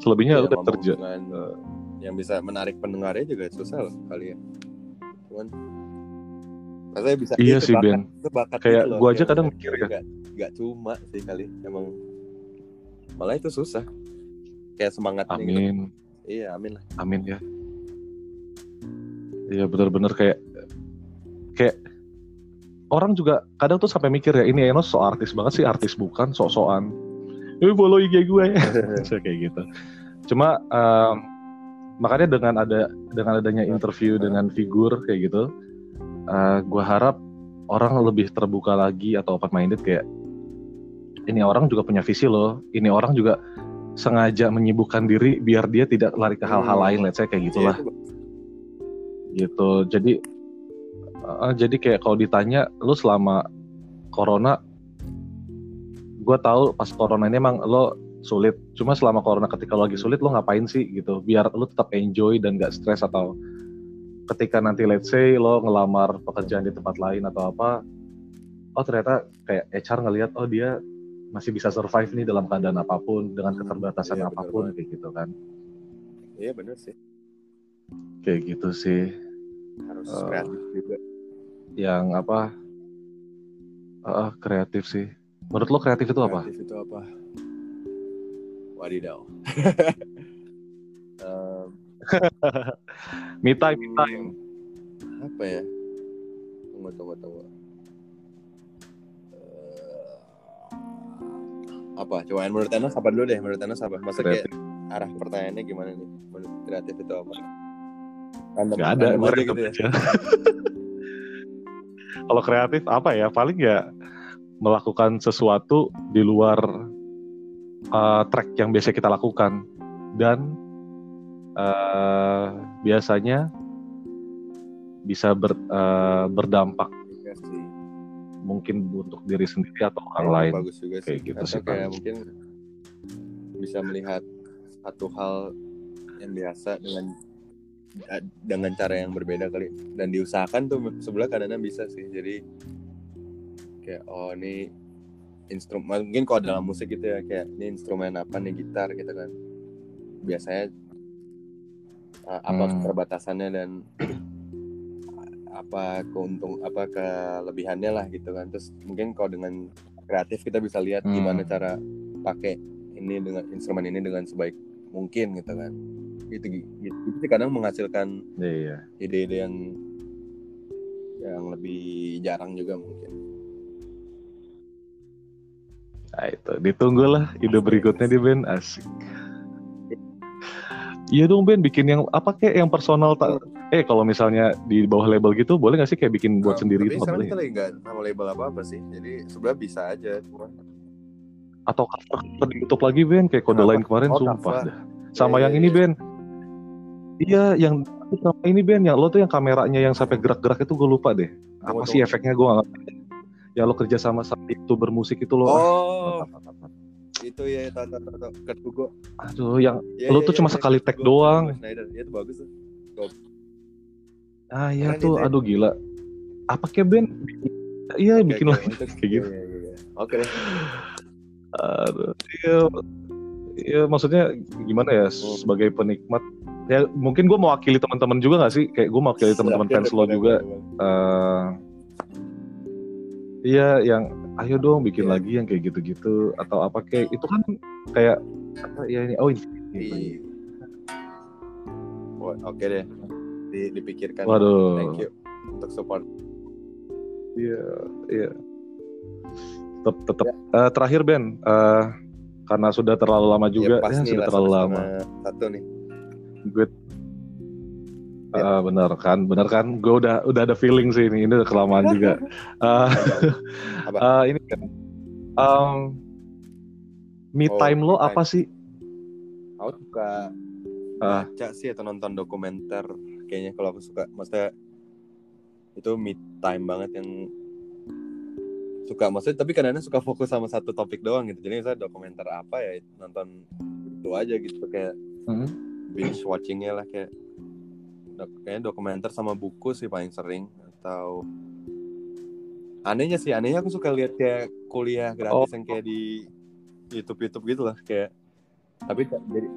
selebihnya iya, udah kerja dengan yang bisa menarik pendengarnya juga susah loh kali ya. Cuman rasanya bisa Iya sih, bakat, Ben. bakat Kayak gitu gua aja kadang mikir ya. nggak nggak cuma sih kali emang malah itu susah kayak semangatnya gitu. amin Iya, amin lah. amin ya iya benar-benar kayak kayak orang juga kadang tuh sampai mikir ya ini Enos so artis banget sih artis bukan sok-sokan. Eh follow IG gue. Kayak gitu. Cuma em, makanya dengan ada dengan adanya interview dengan figur kayak gitu gue harap orang lebih terbuka lagi atau open minded kayak ini orang juga punya visi loh. Ini orang juga sengaja menyibukkan diri biar dia tidak lari ke hal-hal Hmm. lain let's say kayak gitulah. Iya, itu gitu. Jadi eh, jadi kayak kalau ditanya lu selama corona gue tahu pas corona ini emang lo sulit. Cuma selama corona ketika lo lagi sulit lo ngapain sih gitu? Biar lo tetap enjoy dan gak stres atau ketika nanti let's say lo ngelamar pekerjaan di tempat lain atau apa oh ternyata kayak HR ngelihat oh dia masih bisa survive nih dalam keadaan apa pun dengan Hmm, keterbatasan iya, apa pun kayak gitu kan. Iya bener sih. kayak gitu sih. Harus Eh, kreatif juga. Yang apa? Eh, kreatif sih. Menurut lo kreatif itu apa? Kreatif itu apa? Wadidaw. Em, me time, me time. apa ya? Tunggu tunggu tunggu. Eh, apa? Coba menurut Enos apa dulu deh? Menurut Enos apa? Maksudnya kayak arah pertanyaannya gimana nih? Menurut kreatif itu apa? Random- Gak ada, gue gitu ya. Kalau kreatif apa ya? Paling ya melakukan sesuatu di luar uh, track yang biasa kita lakukan dan uh, biasanya bisa ber, uh, berdampak Iya mungkin untuk diri sendiri atau orang Oh, lain. bagus juga Kayak sih gitu atau sih, kayak Pak. mungkin bisa melihat satu hal yang biasa dengan dengan cara yang berbeda kali. Dan diusahakan tuh sebelah kadang bisa sih. Jadi kayak oh ini instrumen mungkin kalau dalam musik gitu ya kayak ini instrumen apa nih gitar gitu kan. Biasanya uh, apa Hmm. keterbatasannya dan apa keuntung apa kelebihannya lah gitu kan. Terus mungkin kalau dengan kreatif kita bisa lihat Hmm. gimana cara pakai ini dengan instrumen ini dengan sebaik mungkin gitu kan gitu gitu, gitu sih kadang menghasilkan Iya. ide-ide yang yang lebih jarang juga mungkin. Nah itu. Ditunggulah ide berikutnya di Ben. Asik. Iya dong Ben. Bikin yang apa kayak yang personal tak? Eh kalau misalnya di bawah label gitu boleh nggak sih kayak bikin buat Nah, sendiri tapi itu sekarang kita lagi sama label apa apa sih. Jadi sebenarnya bisa aja cuma atau cover di YouTube lagi Ben? Kayak kode lain kemarin Oh, sumpah dah. Sama Iya, yang iya, ini iya. Ben. Iya yang sama ini Ben yang lo tuh yang kameranya yang sampai gerak-gerak itu gue lupa deh. Apa Tunggu, sih efeknya gue nggak. Yang lo kerja sama sama youtuber musik itu lo. oh itu ya tahu tahu. Kurt Hugo Aduh yang Ya, Lo ya, tuh ya, cuma ya, sekali Kurt tag Hugo, doang. Hugo Schneider ya itu bagus tuh ah iya tuh ya. aduh gila. Apa kayak Ben? Iya bikin lagi kayak gitu. Iya, iya, iya. oke Aduh, iya, iya maksudnya gimana ya Hmm. sebagai penikmat ya mungkin gue mewakili teman-teman juga gak sih kayak gue mewakili teman-teman fans lo juga eh iya yang ayo dong bikin Iya. lagi yang kayak gitu-gitu atau apa kayak itu kan kayak apa ya ini oh ini Iya. Oke deh, Di- dipikirkan. waduh Thank you untuk support. iya iya tetap tetap Ya. Eh, terakhir Ben eh, karena sudah terlalu lama juga ya, pas ya, nih sudah terlalu lama Satu nih. Gue Ya. Ah, bener kan bener kan gue udah udah ada feeling sih ini ini udah kelamaan juga Apa? ah, ini kan um, me Oh, time lo apa sih Aku suka Ah. baca sih atau nonton dokumenter. Kayaknya kalau aku suka, maksudnya itu me time banget yang suka maksudnya tapi kadang-kadang suka fokus sama satu topik doang gitu jadi misalnya dokumenter apa ya nonton itu aja gitu kayak Hmm. Binge watchingnya lah kayak dok- kayaknya dokumenter sama buku sih paling sering atau anehnya sih anehnya aku suka lihat kayak kuliah gratis Oh. yang kayak di YouTube YouTube gitu lah kayak tapi jadi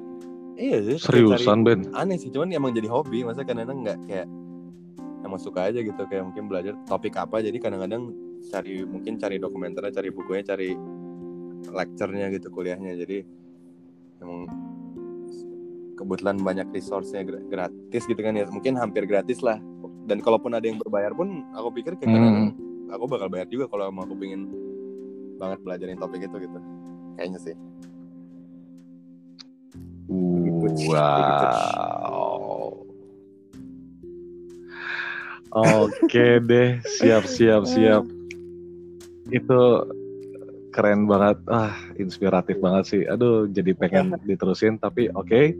iya sih seriusan Ben aneh sih cuman emang jadi hobi masa kadang-kadang nggak kayak emang suka aja gitu kayak mungkin belajar topik apa jadi kadang-kadang cari mungkin cari dokumenternya cari bukunya cari lecture-nya gitu kuliahnya jadi emang kebetulan banyak resource-nya gra- gratis gitu kan ya. Mungkin hampir gratis lah. Dan kalaupun ada yang berbayar pun aku pikir kayak Hmm. aku bakal bayar juga kalau emang aku pengen banget belajarin topik itu gitu. Kayaknya sih. Wow. oke deh siap siap siap. Itu keren banget. Ah inspiratif banget sih. Aduh jadi pengen diterusin tapi oke.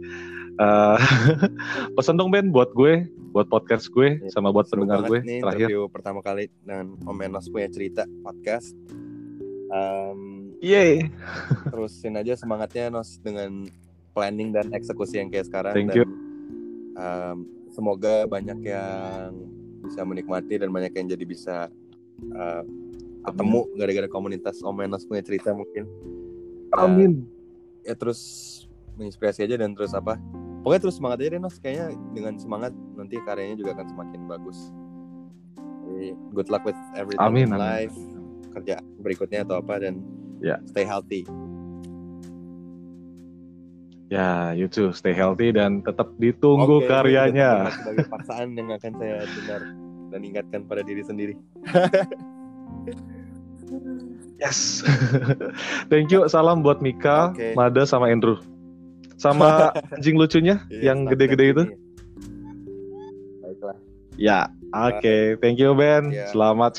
Eh, pesan dong Ben buat gue buat podcast gue sama buat Seru pendengar gue nih terakhir. interview pertama kali dengan Om Enos punya cerita podcast. Em, Yeay. terusin aja semangatnya Nos dengan planning dan eksekusi yang kayak sekarang Thank dan em, semoga banyak yang bisa menikmati dan banyak yang jadi bisa eh, ketemu gara-gara komunitas Om Enos punya cerita mungkin amin ya terus menginspirasi aja dan terus apa pokoknya terus semangat aja deh Nos kayaknya dengan semangat nanti karyanya juga akan semakin bagus good luck with everything Amin, in amin. life kerja berikutnya atau apa dan Ya. stay healthy Ya, you too. Stay healthy dan tetap ditunggu Oke, karyanya. sebagai paksaan yang akan saya dengar dan ingatkan pada diri sendiri. Yes. Thank you. Salam buat Mika, Oke. Mada sama Andrew. Sama anjing lucunya Iya, yang gede-gede itu. Baiklah. Ya, oke. Thank you Ben. Ya. Selamat